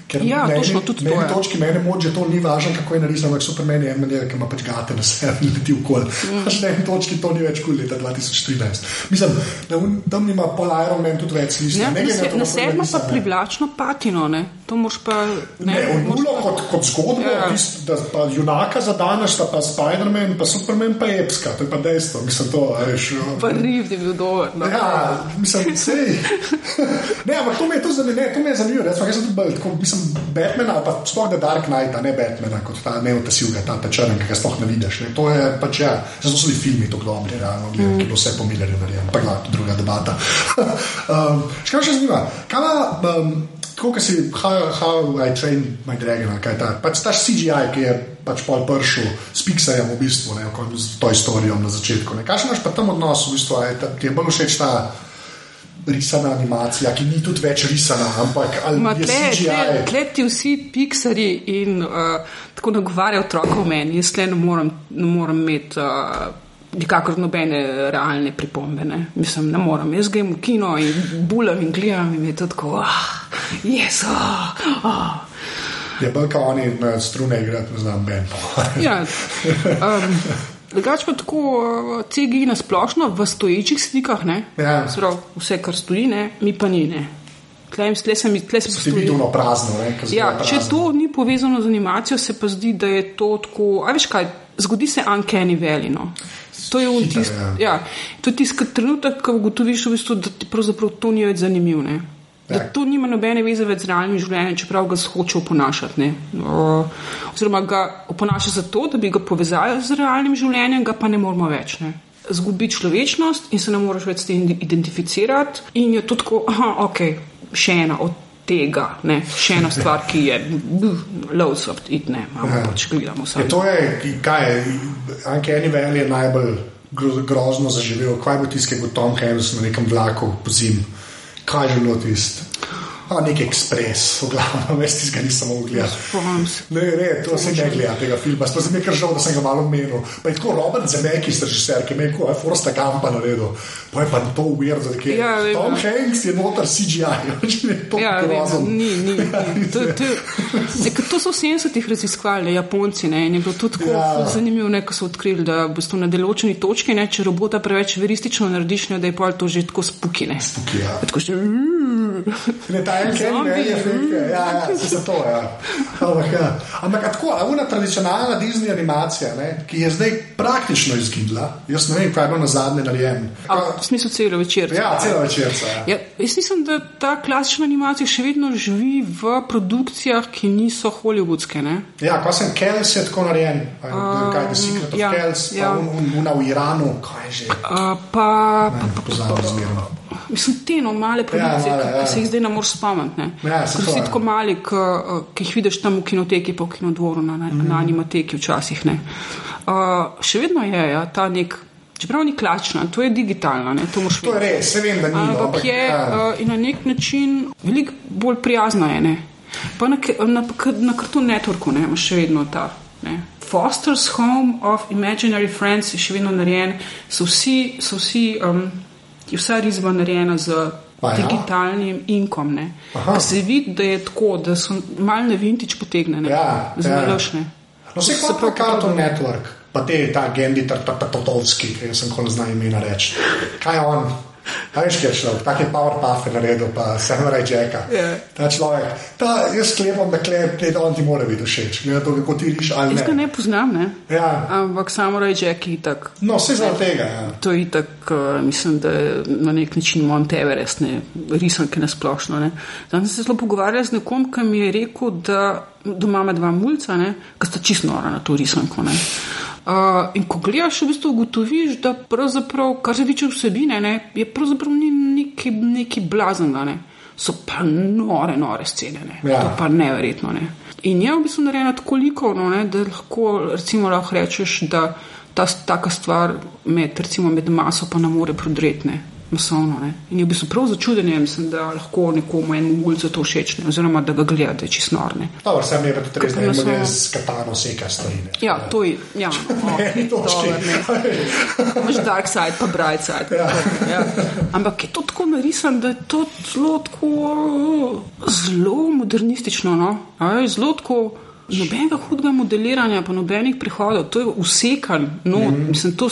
Ker Ja, na eni- točno, tudi na to točki meni moče, to ni važno, kako je narisano, ampak Superman je manjer, ki ima pač gate na sebi leti v kol. Mm. Pač na eni točki to ni več kul leta 2013. Mislim, da un- tam ima pol Iron Man tudi več slišati. Ne, Ne, na, se, na sedmo pa privlačno patino, ne? To moš pa. Ne, ne moraš Nulo kot, kot zgodbo, Ja. ja. tist, da pa junaka zadaneš, sta pa Spider-Man, pa Superman, pa epska, to je pa dejstvo. Mislim, to, veš. Pa riv je bil dober. No. Ja, mislim, sej. ne, ampak to mi je to zanimivo, to mi je zanimivo. Jaz sem tudi bolj, tako, mislim, Batmana, pa sploh da Dark Knight, ne Batmana, kot ta neotasilga, ta črn, ki ga sploh ne vidiš. Ne. To je pač, ja, zato so bili filmi tako dobri, realno, gledam, mm. ki bilo vse po Millerju narejeno, pa gledam, druga debata. [laughs] um, še kaj me še zanima, kaj um, tako, ki si, how, how I train my dragon, kaj ta, pač ta CGI, ki je pač pol pršel s Pixarjem v bistvu, ne, ko- s to istorijo na začetku. Ne. Kaj imaš pa tam odnos, v bistvu, je ta, ti je bolj všeč ta risana animacija, ki ni tudi več risana, ampak ali Ma je tle, tle, CGI. tle ti vsi piksari in uh, tako nagovarjajo otroka v meni. Jaz tle ne morem, ne morem imeti uh, nikakor nobene realne pripombe. Ne. Mislim, ne morem. Jaz grem v kino in bulam in gledam in je to tako, ah, yes, ah, ah. Je bolj kot oni na strune igrati, ne znam, Ben. Ja, um, Drugač pa tako uh, CGI na splošno v stoječih slikah, ne? Ja. Sprav, vse, kar stoji, ne, mi pa ni. Ne. Tle, tle se mi, tle se Se vidi ono prazno, ne? Ja, zgleda če prazno. to ni povezano z animacijo, se pa zdi, da je to tako. A veš kaj, zgodi se uncanny valley. To je Hiter, tisti ja. ja. to je tisti trenutek, ko ugotoviš, v bistvu, da ti pravzaprav to ni več zanimivo. Ne. Da Ja. to nima nobene veze več z realnim življenjem, čeprav ga hoče oponašati. ne. O, Oziroma ga oponaša zato, da bi ga povezali z realnim življenjem, ga pa ne moramo več. Ne. Zgubi človečnost in se ne moreš več s tem identificirati, in je to tako, aha, ok, še ena od tega, ne, še ena stvar, ki je loads of it, ne, Ja. pač gledamo Je samo. to je, kaj je, Uncanny Valley je najbolj gro- grozno zaživel, kaj bo je kot Tom Hanks na nekem vlaku po zim, kaj je bilo tisto. A, nek ekspres, v glavnem, [laughs] veš, tistega nisem mogel gledati. Se. Ne, ne, to se ne gleda tega filma. Sploh sem nekaj žal, da sem ga malo menil. Pa je tako Robert Zemeckis, režiser, ki je rekel, je Forsta Gampa naredil. Pa je pa to uver, da je Ja, vem. Tom Hanks je notar CGI, [laughs] več ne to Ja, grozen. ni, ni, ni. [laughs] To, to, ne, ker to so v 70-ih raziskovali, Japonci. Ne, in je bilo to tako Ja. ja. zanimivo, ne, ko so odkrili, da v bistvu na določeni točki, ne, če robota preveč veristično narediš, ne, da je pol to že tako spukine. Tukaj, ja. Tako že, Ne, ta en ken, ne, je fake. Ja, ja, ja. Ampak, ja. Ampak tako, a una tradicionalna Disney animacija, ne, ki je zdaj praktično izginila, jaz ne vem, kaj je bilo na zadnje narejen. a, v smislu celo večer. Ja, cela večerca. Ja. Ja, jaz mislim, da ta klasična animacija še vedno živi v produkcijah, ki niso hollywoodske. Ne? Ja, ko sem Kells je tako narejen, uh, kaj je The Secret of ja, Kells, pa ja. un, un, una v Iranu, kaj že. A, pa, pa, Ne, Poznam zmerno. Mislim, te no, male produkcije, male, ja, ja. ki se jih zdaj ne moreš spomniti. Ja, si ja. tako mali, ki jih vidiš tam v kinoteki, pa v kinodvoru, na, na, Mhm. na animateki včasih. ne. Uh, še vedno je ja, ta nek, čeprav ni klasična, to je digitalna. Ne, to To je res, se vem, da ni. Ampak je ja. uh, in na nek način veliko bolj prijazna. Je, ne. pa na, na, na Cartoon Networku ne, imaš še vedno ta. Ne. Foster's Home of Imaginary Friends je še vedno narejen, so vsi, so vsi um, je vsa risba narejena z ja? digitalnim inkom. ne. Ko se vidi, da je tako, da so malo na vintič potegnjene, Ja, ja. zmelašne. No, se kot pa Cartoon Network, pa te, ta Gendi Tartatovski, ki sem kol znam imena reči. Kaj je on? Kaj veš, kaj je človek, tak je PowerPoint naredil, pa Samurai Jacka. Ja. Ta človek, ta, jaz sklepam, da klep, te on ti mora biti všeč, glede na to, kako ti riš ali Jaz ga ne. poznam, ne? Ja. Ampak samo reče, ki je tak. No, vse zaradi tega. Ja. To je tako, uh, mislim, da je na nek način Mont Everest, ne, risanke na splošno. ne. Danes sem se zelo pogovarjala z nekom, ki mi je rekel, da doma ima dva mulca, ki sta čisto nora na to risanko. ne. Uh, in ko gledaš, v bistvu ugotoviš, da pravzaprav, kar se tiče vsebine, ne, je pravzaprav ni neki, neki blaznega. Ne. So pa nore, nore scene, ne. Ja. to pa neverjetno. Ne. In je v bistvu narejena tako likovno, ne, da lahko, recimo, lahko rečeš, da ta taka stvar med, recimo, med maso pa ne more prodretne. Masovno, ne. In je v bistvu prav začudenje, mislim, da lahko nekomu enemu ulicu to všeč, ne, oziroma da ga gleda, da je čistnorne. Dobro, sem je pa tudi res, da ima nas- z katano seka stvari. ne. Ja, to je. Ja, Eni točki. Imáš dark side, pa bright side. Ja. Ja. Ampak je to tako narisano, da je to zelo, tako, zelo modernistično. No? A veš, Zelo tako. Nobenega hudega modeliranja, pa nobenih prihodov, to je usekan. No, mm -hmm. mislim, to,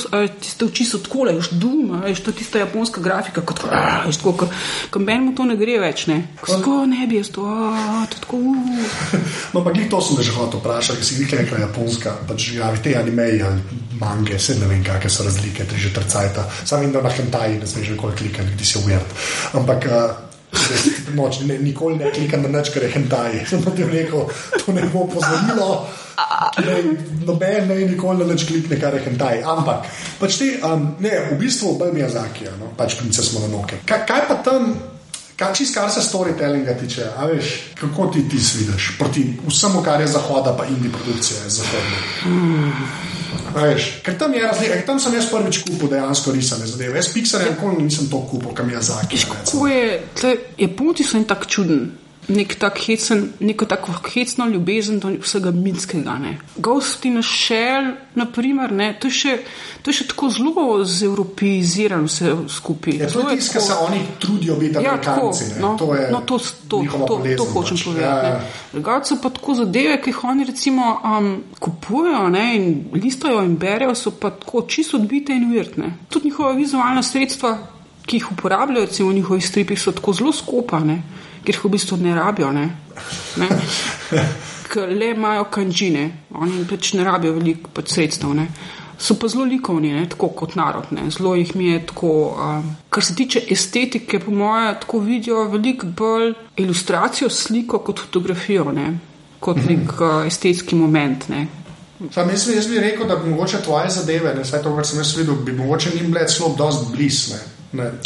oči so tako, duma, veš, to je tista japonska grafika, kot a, veš, tako, ko, ko menimo to ne gre več, ne. Ko ne bi jaz to, a, to je tako. Uh. [laughs] No, pa glih to sem že hotel vprašati, si jih rekla japonska, pač javi te animeji ali mange, se ne vem, kakšne so razlike, tri že trcajta. Sam vem, da na hentaji ne smeš nikoli klikati, ti si uvert. Ampak uh, noč, ne, nikoli ne klikam na nič, kar je hentaj. [laughs] Sem ti rekel, to ne bo pozorilo. Noben ne nikoli na nič klikne, kar je hentaj. Ampak, pač ti, um, ne, v bistvu bolj mi je zakija, no? pač princes mononoke. Kaj, kaj pa tam? Kaj čist, kar se storytellinga tiče, a veš, kako ti ti vidiš proti vsemu, kar je zahoda, pa indie produkcija je zahodna. Veš, ker tam je razlika, tam sem jaz prvič kupil dejansko risane zadeve. Jaz Pixarja nikoli nisem to kupil, kam je tle, Japonci so en tak čuden, nek tak hecen, neko tako hecno ljubezen do vsega mitskega. ne. Ghost in Shell, naprimer, ne, to, je še, to je še tako zelo zeuropeizirano vse skupaj. Ja, to Zelo je tisto, kar se oni trudijo biti Ja, tako, amerikanci. ne. no, to je no, to, to, to, to hočem pač. povedati. Ja, Ja, Drugače so pa tako zadeve, ki jih oni recimo um, kupujejo ne, in listajo in berejo, so pa tako čisto odbite in uvirtne. Tudi njihova vizualna sredstva, ki jih uporabljajo, recimo v njihovih stripih, so tako zelo skopane, ker jih v bistvu ne rabijo. Ne, ne. [laughs] Ker le imajo kančine, oni pač ne rabijo veliko pač sredstev. Ne. So pa zelo likovni, ne, tako kot narod. Ne. Zelo jih mi je tako. Um, kar se tiče estetike, po mojem, tako vidijo veliko bolj ilustracijo, sliko kot fotografijo, ne, kot nek uh, estetski moment. Ne. Sam, jaz, jaz bi rekel, da bi mogoče tvoje zadeve, ne vse to, kar sem jaz videl, bi mogoče njim bile celo dosti blizu.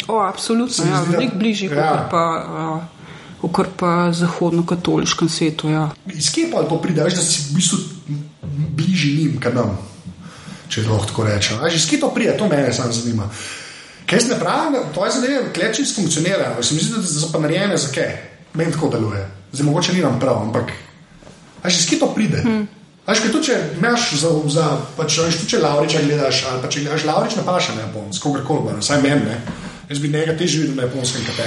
O, absolutno, ja, veliko bližje, ja. kot pa. Uh, Kot pa zahodno-katoliškem svetu. Ja. Iz kje pa to pride, veš, da si v bistvu bližji njim, kot nam, če lahko tako rečem. Iz kje to pride, to mene samo zanima. Kaj jaz ne pravim, da tvoje zadeve klečnic funkcionirajo, ampak se mi zdi, da so pa narejene za kaj. Meni tako deluje. Zdaj mogoče ni nam prav, ampak veš, iz kje to pride. Hmm. Veš, kaj tu če imaš za, za pač, tu če Lauriča gledaš, ali pa če gledaš Laurič na paša na japonsko, kogarkoli, vsaj meni, ne. Jaz bi nekaj težje videl na japonskem kot je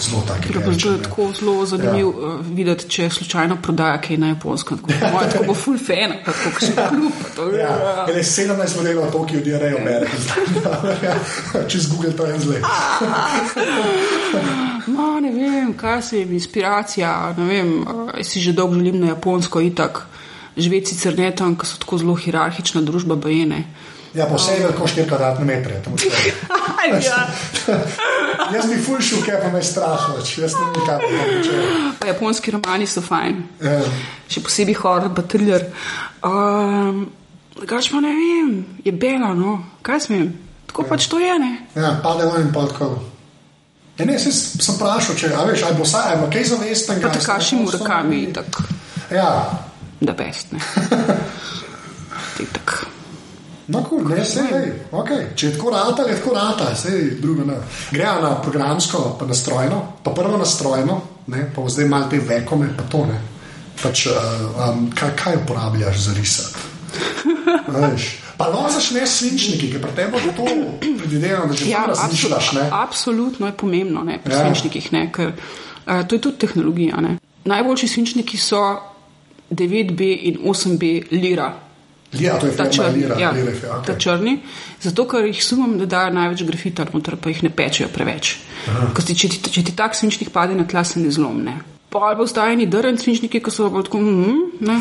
zelo bo rečem, to ne. tako zelo zanimivo ja. videti, če slučajno prodaja kaj na japonskem. Tako, po mojem, tako bo full fan, tako kot še kljub. to je- Ja, je 17 modelov Tokio diarejo bere. [laughs] Čez Google to je zle. [laughs] Ma, ne vem, kaj se jim inspiracija. Ne vem, jaz si že dolgo želim na japonsko itak. Živeti sicer ne tam, ker so tako zelo hierarhična družba, bajene. Ja, pa vse je veliko 4 kvadratne metre. [laughs] ja. [laughs] Jaz bi ful šel, kaj pa me strah, več. jaz ne vem, kaj bi počel. Japonski romani so fajn, Ja. še posebej horror, pa thriller. Um, Drugač pa ne vem, je bela, no, kaj smem. Tako ja. pač to je, ne. Ja, pade ven in pa tako. Ja, ne, sem, sem vprašal, če a veš, ali bo vsaj ali bo kaj zavesten. Pa takaši murakami, tako. Ja, da best. Ne. [laughs] tak. No, cool, ne, se je. Okay. Če je tako rata, je tako rata, se je drugo. Ne. Grejo na programsko, pa na strojno, pa prvo na strojno, ne, pa zdaj malo te vekome, pa to ne. Pač, uh, um, kaj, kaj uporabljaš za risati? [laughs] Veš, Pa lahko začneš s svinčniki, ker pri tebi bo to predvidevano, da že ja, razmišljaš. ne. absolutno je pomembno ne, pri ja. svinčnikih, ne, ker uh, to je tudi tehnologija. Ne. Najboljši svinčniki so 9B in 8B lira. Ja, to je ta črni. Lira, Ja, Lira, ja, okej. ta črni. Zato, ker jih sumim, da dajo največ grafita noter, pa jih ne pečejo preveč. Ti, če, ti, če ti tak svinčnik pade na tla, se ne zlomne. Pa ali pa ostajeni drn svinčniki, ki so bolj tako, mm, ne,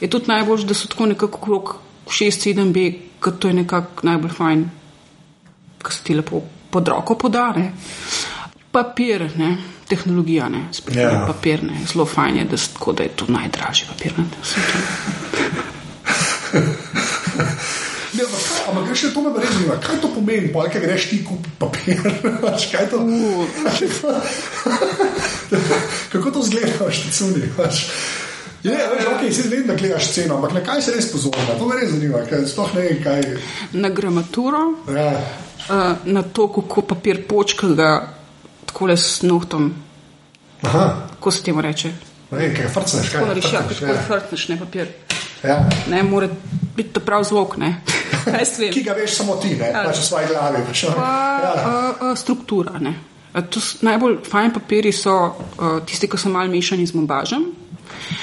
je tudi najbolj, da so tako nekako okrog 6-7 B, ker to je nekako najbolj fajn, ker se ti lepo pod roko podare. Papir, ne, tehnologija, ne, spet Ja. yeah. papir, ne, zelo fajn je, da, tako, da je to najdražji papir. Ne, da se to- Ne, ampak kaj- greš še to me res zanima, kaj to pomeni, pol, kaj greš ti kupiti papir. [laughs] Kaj to? [laughs] Kako to zgleda, veš, ti cuni? Je, veš, ok, si da gledaš ceno, ampak na kaj se res pozorna? To me res zanima, ker sploh ne vem, kaj. Na gramaturo, Ja, uh, na to, kako papir počka, da tako le s nohtom, kako se temu reče. ne vem, kaj frcneš, kaj Tako nariš, ja, frcneš, tako ja. frtneš, ne papir. ja. Ne, mora biti to prav zvok, ne. [laughs] Ki ga veš samo ti, ne, pač v svoji glavi. Pač. Pa ja. uh, uh, struktura, ne. Uh, to s- Najbolj fajn papiri so uh, tisti, ki so malo mešani z bombažem.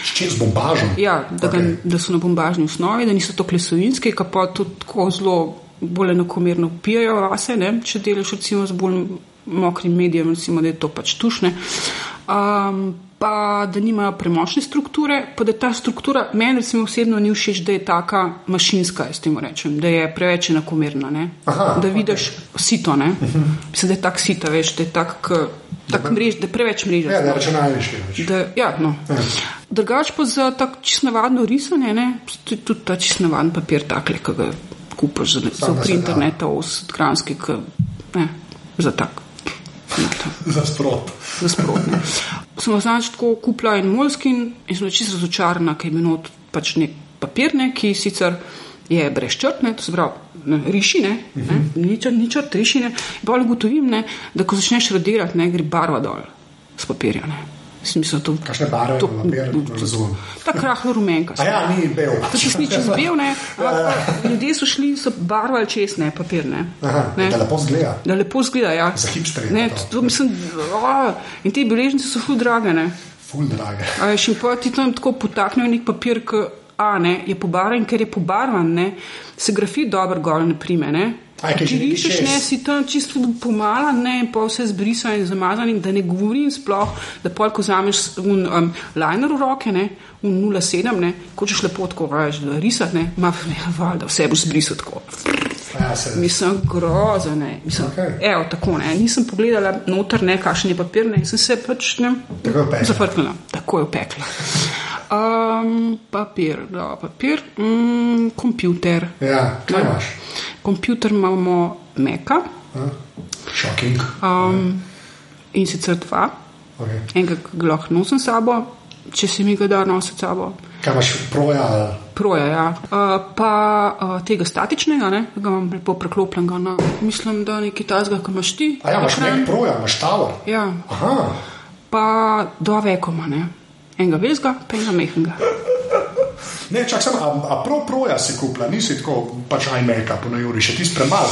S čim z bombažom? Ja, da, okay. Okej. da so na bombažni osnovi, da niso to klesovinski, ki pa tudi tako zelo bolj enakomerno pijajo vase, ne? če delaš recimo z bolj mokrim medijem, recimo, da je to pač tušne. Um, pa da nimajo premočne strukture, pa da ta struktura meni recimo osebno ni všeč, da je taka mašinska, jaz temu rečem, da je preveč enakomerna, ne? Aha, da vidiš sito, ne? Mislim, da je tak sita, veš, da je tak, tak mrež, da je preveč mreža. Ja, da je računalniški. Pač. Da, ja, no. Drugač pa za tako čisto navadno risanje, ne, tudi, ta čisto navaden papir, takle, ki ga kupiš za, za Samo da se pri da. internetu, osgranski, ne, za tak. Ne, Za sprot. Za sprotne. Sem znaš tako kupila en molskin in sem čisto razočarana, ker je bil not pač nek papir, ne, ki sicer je brezčrtne, to se pravi, ne, rišine, ne, ni črt, ni črt, rišine. In bolj ugotovim, ne, da ko začneš radirati, ne, gre barva dol z papirja. Ne. Smisel to. Kakšne barve to- papir, ne razumem. Ta krahlo rumenka. Ja, ni bel. To se ni čez bel, ne. [laughs] ampak pa Ljudje so šli, so barvali čez, ne, papir, ne. Aha, ne. da lepo zgleda. Da lepo zgleda, ja. Za hipsterje Ne, to. to, mislim, a, in te beležnice so ful drage, ne. Ful drage. A veš, in pa ti tam tako potaknejo nek papir, ki a, ne, je pobarvan, ker je pobarvan, ne, se grafit dobro gor ne prime. Ne. A, Če rišeš, ne, si tam čisto pomala, ne, pa vse zbrisan in zamazan, in da ne govorim sploh, da pol, ko vzameš un, um, liner v roke, ne, un 0,7, ne, ko češ lepo tako veš, da risati, ne, ma, ne, valjda, vse boš zbrisal tako. Ja, se. Mislim, grozen, ne, mislim, okay. evo, tako, ne, nisem pogledala noter, ne, kakšen je papir, ne, sem se pač, ne, zafrknila, tako je pekla. Um, papir, da, papir, mm, kompjuter. Ja, kaj Ne. imaš? Kompjuter imamo Meka Shocking. um, in sicer dva. Okay. Enega, ki ga lahko nosim s sabo, če se mi ga da nositi s sabo. Kaj imaš, proja? ali- Proja, ja. Uh, pa uh, tega statičnega, ne, ga imam lepo preklopljenega na, mislim, da nekaj tazga, ki imaš ti. A ja, imaš nek proja, imaš tower. Ja, Aha, pa dva vekoma, ne. Enega vezga, pa enega mehnega. ne, čak sem, a, a prav proja si kupila, nisi tako pač iMac-a po najuri, še ti spremala.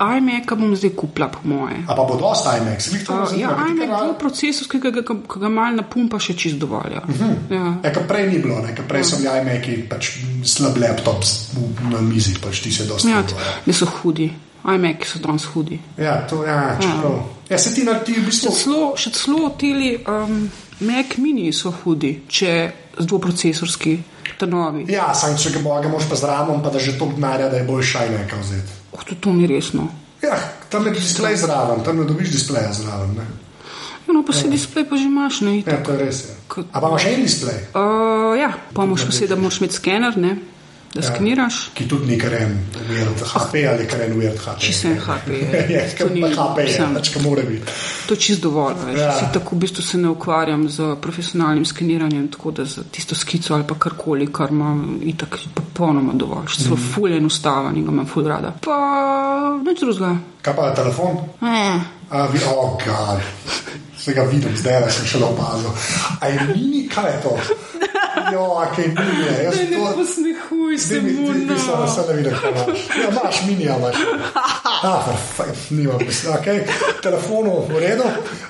iMac bom zdaj kupila, po moje. A pa bo dosta iMac, si jih Uh, razumela? ja, iMac bo procesor, ki ga, ga, ga, mal napumpa še čist dovolj. Ja. Uh -huh. ja. Ja, kar prej ni bilo, ne, ker prej so bili iMac-i pač slab laptop na mizi, pač ti se dosta. Ja, ja. da so hudi. iMac so danes hudi. Ja, to ja, čeprav. Ja, se ti na ti v bistvu. Še celo, še celo teli um, Mac mini so hudi, če z dvoprocesorski tanovi. Ja, sam če ga boga moš pa zraven, pa da že to denarja, da je bolj šajne, kaj vzeti. Oh, to, to ni resno. Ja, tam je displej zraven, tam ne dobiš displeja zraven. Ne? Ja, no, pa se displej pa že imaš, ne? Ja, itak. to je res. Ja. Kot- A pa imaš en displej, Uh, ja, pa moraš vse, da moraš imeti skener, ne? Da Ja. skeniraš. ki tudi ni karen weird HP ali karen weird HP. Čisto en HP je. Je, [laughs] To ni- HP je, pač ka mora biti. To je čist dovolj. Veš. Ja. Ja. Tako v bistvu se ne ukvarjam z profesionalnim skeniranjem, tako da za tisto skico ali pa karkoli, kar imam, itak popolnoma dovolj. Celo mm. fuljen ustavan in ga imam ful rada. Pa nič drugega. Kaj pa je telefon? Eh. A, vi, oh, God. Se ga vidim, zdaj le sem šele opazil. A je mini, kaj je to? [laughs] Jo, a kaj ni, je. Jaz Ne, to- posmehuj se mu. ti- ti no. samo vse ne vidiš, kaj imaš. Ja, imaš mini, a imaš. [laughs] Ah, nima misli. Okay. Telefonu v redu.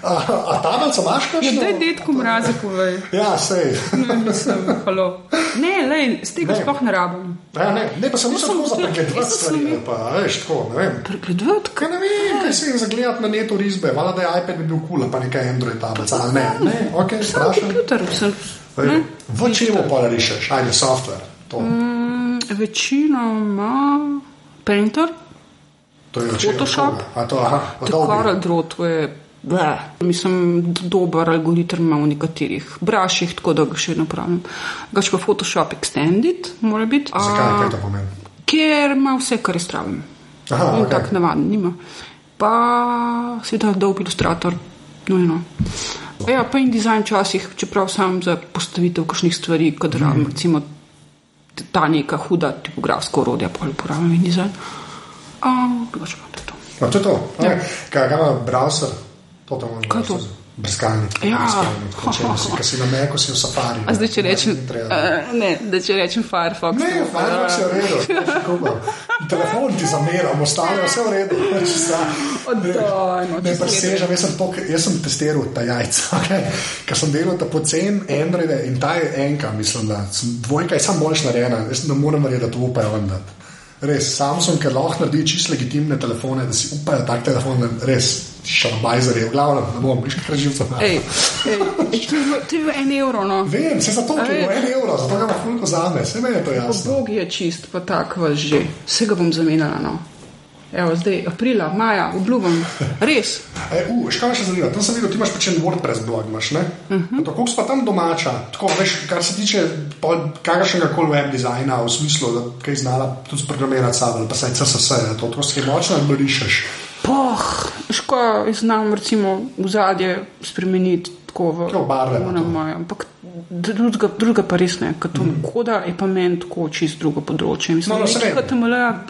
A, a tablico imaš Ja, kakšno? daj detku mrazi povej. Ja, sej. Ne, mislim, halo. Ne, lej, z tega sploh ne rabim. Ja, ne, ne, pa sem Jaz samo za pregledovati stvari, pa, veš, tako, ne vem. Pregledujete, Kaj ne vem, kaj si zagledati na netu risbe, valjda da je iPad bi bil kul, cool, pa nekaj Android tablica, ali ne, ne, ok, strašno. Komputer, sem. Ej, V čemu pa rišeš, ajde software, to, Mm, Večinoma Painter, to je Photoshop. A to, aha, je Coral Draw, to je. Bleh. Mislim, dober algoritem ima v nekaterih braših, tako da ga še ne uporabljam. Gač pa Photoshop Extended, mora biti. Zakaj, A, kaj to pomeni? Ker ima vse, kar je stravim. Aha, In ok. tako navaden nima. Pa seveda dolg ilustrator, nujno. Ja, pa in dizajn včasih, čeprav sam za postavitev kakšnih stvari, Mhm. mm. recimo ta neka huda tipografska orodja, pa uporabljam in dizajn. Um, drugače pa to je to. A to je to, okay. kaj ga ima browser, to tam Ja. Kaj je to? Brskalnik, Ja. brskalnik, če si, [laughs] si na Meku, si v safari. A zdaj, če rečem, uh, ne, da če rečem Firefox. Ne, Firefox je v redu, telefon ti zameram, ostalo je vse v redu. [laughs] Če sta- Oddaj, no, Ne presežem, jaz sem, tok, jaz sem testiral ta jajca, [laughs] okay? ker sem delal ta pocen Androide in ta je enka, mislim, da sem, dvojka je samo boljš narejena, jaz ne morem verjeti, da to upajo vendar. Res, Samsung, ker lahko naredi čisto legitimne telefone, da si upajo tak telefon, da res šalbajzer je, v glavnem, ne bom, viš kaj živce. Ej, to je to en evro, no. Vem, se zato, ker je en evro, zato ga fulko zame, vse meni je to jasno. Bog je čist, pa tako vas že. Vse ga bom zamenjala. No. Evo, zdaj, aprila, maja, obljubim, res. E, uh, še kaj me še zanima? Tam sem videl, ti imaš pač en WordPress blog, imaš, ne? Uh Mhm. -huh. Kako si pa tam domača? Tako, veš, kar se tiče kakršnega koli web dizajna, v smislu, da kaj znala tudi programirati sam pa saj CSS, je to tako si močno ali rišeš. Poh, ško, znam recimo v zadje spremeniti tako v Tako barve v moje, ampak drugega, drugega pa res ne, to mm. koda je pa meni tako čist drugo področje. Mislim, No, no, no,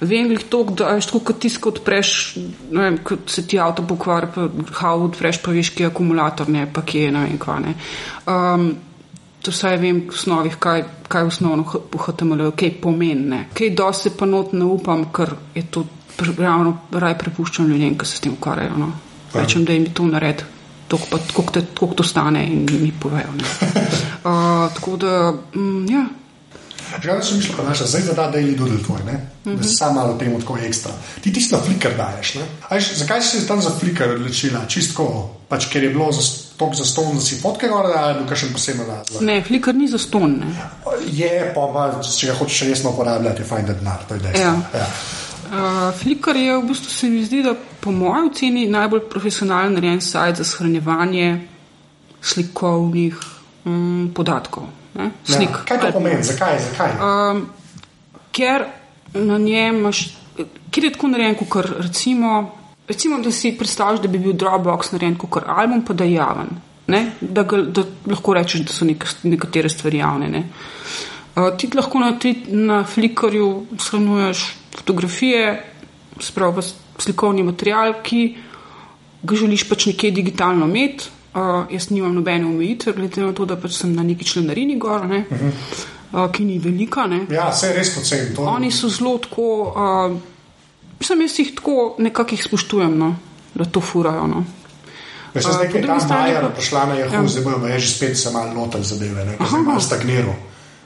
vem. Jih toliko, da je tako, kot tisto odpreš, ne vem, kot se ti avto pokvari, pa how odpreš, pa veš, kje je akumulator, ne, pa kje je, ne vem, kva ne. Um, To vsaj vem v osnovih, kaj, kaj osnovno v HTML, kaj pomeni. ne. Kaj dosti pa not ne upam, ker je to ravno raj prepuščam ljudem, ki se s tem ukvarjajo. No. Rečem, da jim je to nared, koliko to stane in mi povejo. ne. [laughs] Uh, tako da, mm, ja. Vedno sem mislil, da naša zdaj zada daily doodle tvoj, ne? Uh -huh. Da si sam malo temu tako ekstra. Ti tisti na Flickr daješ, ne? A veš, zakaj si se tam za Flickr odločila? Čistko, pač ker je bilo za tok za ston, da si fotke gor, ali je bil kakšen poseben razlog? Ne, flikar ni za ston. Ne. Je, pa, pa če ga hočeš resno uporabljati, je fajn, da denar, to je dejstvo. Ja. Ja. Uh, Flickr je v bistvu se mi zdi, da po mojem oceni najbolj profesionalen narejen sajt za shranjevanje slikovnih um, podatkov. Ne? Slik. Ja. Kaj to pomeni? Zakaj? Zakaj? Um, ker na njem imaš, ker je tako narejen, kot recimo, recimo, da si predstavljaš, da bi bil Dropbox narejen kot album, pa da je javen. Ne? Da, ga, da lahko rečeš, da so nek, nekatere stvari javne. Ne? Uh, ti lahko na, ti, na Flickrju shranjuješ fotografije, spravo slikovni material, ki ga želiš pač nekje digitalno imeti. Uh, jaz nimam nobene omejitve, glede na to, da pač sem na neki členarini gor, ne, uh -huh. uh, ki ni velika. Ne. Ja, je res poceni. To... Oni so zelo tako, uh, sem jaz jih tako nekako jih spoštujem, no, da to furajo. No. Veš, A, zdaj, ko je ta pa- prišla na Yahoo, Ja. zdaj bojo že spet se malo lotil zadeve, ne, ker zdaj malo stagniral.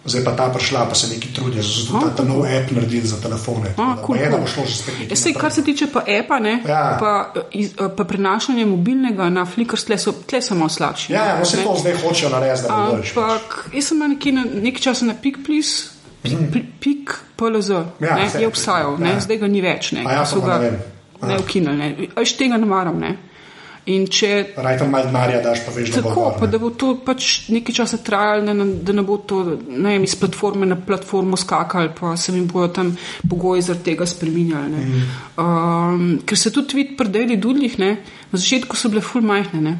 Zdaj pa ta prišla, pa se neki trudijo, zato so ta, ta nov app naredili za telefone. A, tako da cool, da cool. bo šlo že spet Ja, sej, kar se tiče pa EPA, ne, Ja. pa, iz, pa prenašanje mobilnega na Flickr, tle so, tle so malo slabši. Ja, ja, no se ne. to zdaj hočejo narediti, da bo boljše. Ampak jaz sem nekje na, nekaj časa na pik plis, pik PLZ, Ja, ne, je obstajal, Ja. zdaj ga ni več, ne, A ja, so ga ne ukinili, ne, až tega ne maram, ne. In če Raj tam malo denarja daš, pa veš, da bo tako, pa da bo to pač nekaj časa trajalo, da, ne- da ne bo to ne vem, iz platforme na platformo skakali, pa se jim bodo tam pogoji zaradi tega spreminjali. Ne. Mhm. Um, ker se tudi vidi pri Daily Dudlih, ne, na začetku so bile full majhne. Ne.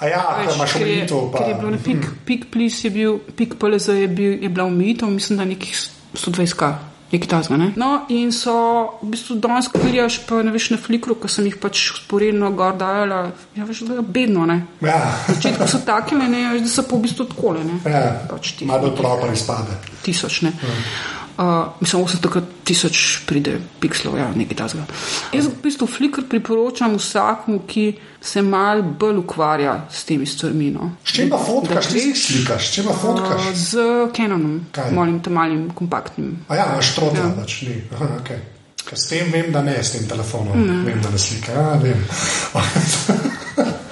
A ja, Veš, imaš omejitev, pa. ker je bilo na pik, pik plis je bil, pik PLZ je, bil, je bila omejitev, mislim, da nekih 120k. Nekaj tasga, ne? No, in so v bistvu danes, ko vidiš, pa ne veš na flikru, ko sem jih pač sporedno gor dajala, ja, veš, da je bedno, ne? Ja. Na začetku so takile, ne, veš, da so pa v bistvu takole, ne? Ja, Pač ti malo proper izpade. tisoč, ne. Uh, mislim, 80 tisoč pride pikslov, ja, nekaj tasga. Jaz v bistvu flikr priporočam vsakmu, ki se mal bolj ukvarja s temi stvarmi, no. S čim pa fotkaš, ti si slikaš, s čim pa fotkaš? Uh, z Canonom, Kaj? malim, tem malim, kompaktnim. A ja, imaš trotla, Ja. pač ni. Aha, okay. Ker S tem vem, da ne, s tem telefonom. Ne. Vem, da ne slika. Ja, vem. [laughs]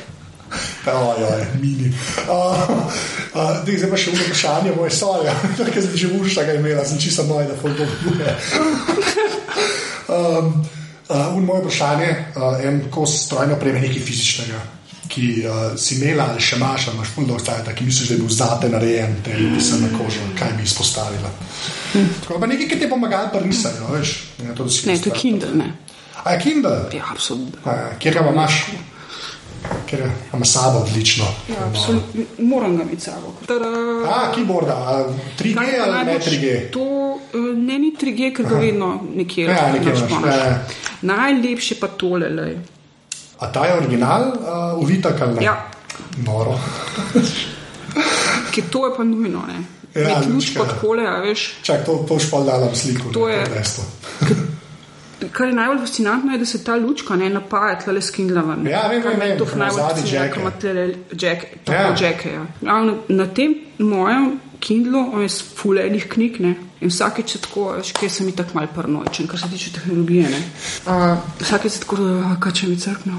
Ojoj, mini. Uh, uh, zdaj pa še eno vprašanje, moje sorje, [laughs] ker sem že uša ga imela, sem čisto noj, da foto bude. [laughs] Um, uh, un moje vprašanje, uh, en kos strojno opreme, nekaj fizičnega, ki uh, si imela ali še imaš, ali imaš puno dolgo stajata, ki misliš, da je bil zate narejen, te pisem na kožo, kaj bi izpostavila. Tako pa nekaj, ki ti je pomagalo pri risanju, veš? Ja, to, Ne, to je. Kindle, ne. A je Kindle? Ja, absolutno. Kjer ga pa imaš? Ker ga imaš sabo odlično. Ja, absolutno. Moram ga imeti sabo. A, keyboarda, a 3G kaj ali ne najboljš- 3G? To eh, ne ni 3G, ker ga vedno nekje Ja, nekje imaš, imaš, imaš. ja, ja. Najlepše pa tole, lej. A ta je original, uh, uvitak ali ne? Ja. Noro. Ker to je pa nujno, ne. Ja, Ja, lučka. pa takole, a veš. Čak, to, to špal dala v sliku. To ne, je-. Kar je najbolj fascinantno, je, da se ta lučka ne napaja tle s Kindlevom. Ja, vem, vem, vem, To je najbolj fascinantno, ima tle jack, tako Ja. ja. jacke. Ja. Ravno Na tem mojem Kindlu on je fulejnih knjig ne? in vsakeč se tako, veš, kaj sem jih tako mal paranoičen, kar se tiče tehnologije. ne. Uh, vsakeč se tako, "A, kaj če mi crkne.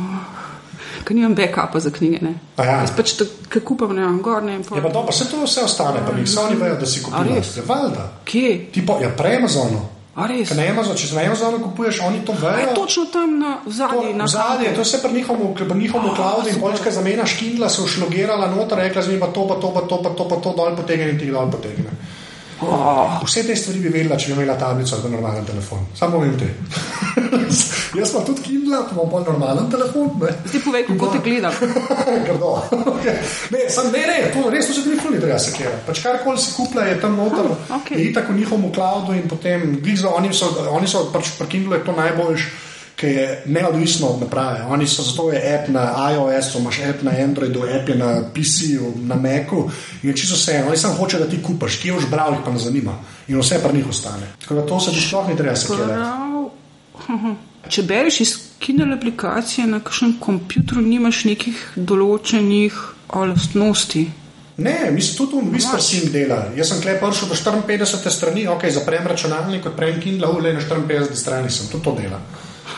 Ker nimam backupa za knjige. Ne? A ja. Jaz pač tako kupam, ne vem, gor ne vem. Ja, pa dobro, vse to vse ostane, pa njih sami vejo, da si? Ja, valjda. Kje? Ti pa, ja, pre Amazonu. A na Amazonu, če se na Amazonu kupuješ, oni to A vejo. je točno tam na zadnji, na Zadnje, to vse pri njihovem, pri njihovem cloudu in polčka zamenjaš Kindla, se ušlogirala noter, rekla z njim pa to, pa to, pa to, pa to, pa to dol potegne in ti dol potegne. Oh, Vse te stvari bi vedela, če bi imela tablico ali pa normalen telefon. Samo povem te. [laughs] Jaz pa tudi Kindla, pa imam bolj normalen telefon. Ne? Zdaj povej, kako te gledam. [laughs] Grdo. Okay. Ne, sam, ne, ne, to res se ti nikoli ne treba sekirati. Pač karkoli si kupila, je tam noter, Ah, okej. je itak v njihovem cloudu in potem, glizo, oni so, oni so pač pri Kindlu je to najboljš, ki je neodvisno od naprave. Oni so zato je app na iOS-u, imaš app na Androidu, app je na PC-u, na Macu in je čisto vse. Oni samo hoče, da ti kupaš, kje boš bral, jih pa ne zanima. In vse pri njih ostane. Tako da to se ti sploh ni treba sekirati. Prav. [laughs] Če bereš iz Kindle aplikacije na kakšnem kompjutru, nimaš nekih določenih lastnosti. Ne, mislim, tudi v Whisper Sync dela. Jaz sem klej prišel do 54. strani, ok, zaprem računalnik, odprem Kindle, ule na 54. strani sem, tudi to dela.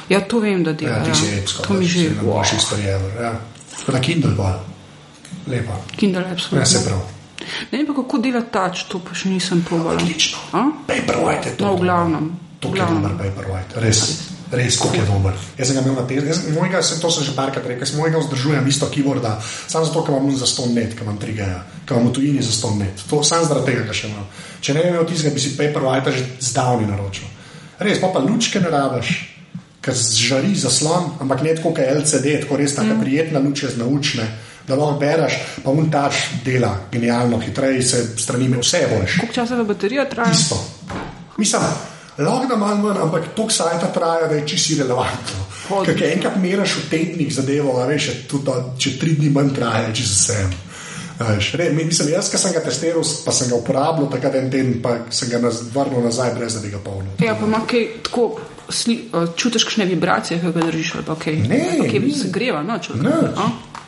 Ja, to vem, da dela. Ja, ti si epsko. to mi že. Na boljši stvari ever. Ja. Tako da Kindle pa. Lepa. Kindle Ja, se absolutno. prav. Ne vem pa, kako dela tač, to pa še nisem probala. Odlično. Paperwhite je to. No, v glavnem. To je dober Paperwhite. Res. Res, kako je dober. Jaz sem ga imel na testu, jaz mojega, se to sem že parkrat rekel, jaz mojega vzdržujem isto keyboarda, samo zato, ker imam za 100 net, ker imam 3G, ker imam v tujini za 100 net. To sam zaradi tega ga še imam. Če ne bi imel tistega, bi si Paperwhite že zdavni naročil. Res, pa pa lučke ne rabiš, ker žari zaslon, ampak ne tako, kot je LCD, tako res taka mm. prijetna luč je znaučne. Da lahko bereš, pa untač dela genialno, hitreje se strani, vse je boljše. Koliko časa pa baterija traja? Isto. Mislim, lahko da manj manj, ampak to sajta traja, da je čisto irrelevantno. Hodi. Ker enkrat meraš v tednih zadevo, a veš, je tudi, če tri dni manj traja, če se sem. Veš, re, mi- mislim, jaz, ki sem ga testiral, pa sem ga uporabljal takrat en teden, pa sem ga naz, vrnil nazaj, brez da bi ga polnil. Ja, pa ima kaj tako, sli, uh, čutiš kakšne vibracije, ki ga držiš ali pa kaj. Ne, kaj ni. se greva, noč. Nič.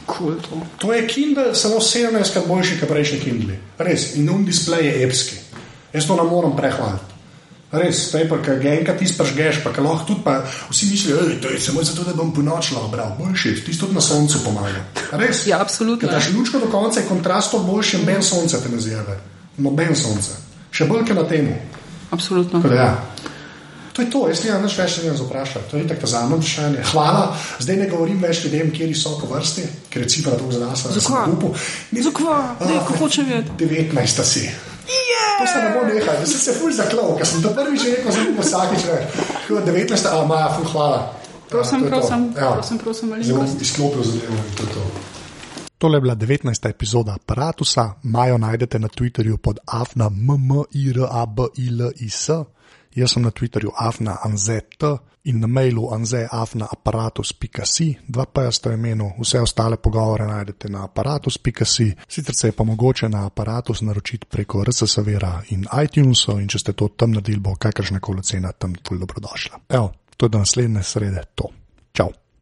Cool to. To je Kindle, samo 17 krat boljši, kot prejšnji Kindle. Res, in un displej je epski. Jaz to ne morem prehvaliti. Res, paper, ki ga enkrat izpržgeš, pa lahko tudi, pa vsi mislijo, da je samo zato, da bom po noč lahko bral. Boljši, ti tudi na soncu pomaga. Res. Ja, absolutno. Ker daš lučko do konca, je kontrast to boljši, noben sonce te ne zjebe. Noben sonce. Še bolj, kot na temu. Absolutno. Tako da Ja. To je to, jaz nimam nič več ne vprašati. To je tako za mano vprašanje. Hvala, zdaj ne govorim več ljudem, kje so po vrsti, ker je cifra tako za nas, da upal. Ni- Zakaj? Daj, Ah, ko hočem vedeti. 19 si. To se ne bo nehal, da sem se ful zaklal, ker sem to prvi že rekel, zdaj bom vsakič več. Tako da 19, a ima, ful hvala. Prosim, Ja, je to. prosim, Ja. prosim, prosim, bom malenkost. izklopil zadevo in to je to. Tole je bila 19. epizoda aparata. Majo najdete na Twitterju pod afna mmirabilis. Jaz sem na Twitterju afna anzet in na mailu anzeafnaaparatus.si, dva pa je sta imenu, vse ostale pogovore najdete na aparatus.si, sicer se je pa mogoče na aparatus naročiti preko RSS-a in iTunesov in če ste to tam naredili, bo kakršna koli cena tam tudi dobrodošla. Evo, to je do naslednje srede, to. Ciao.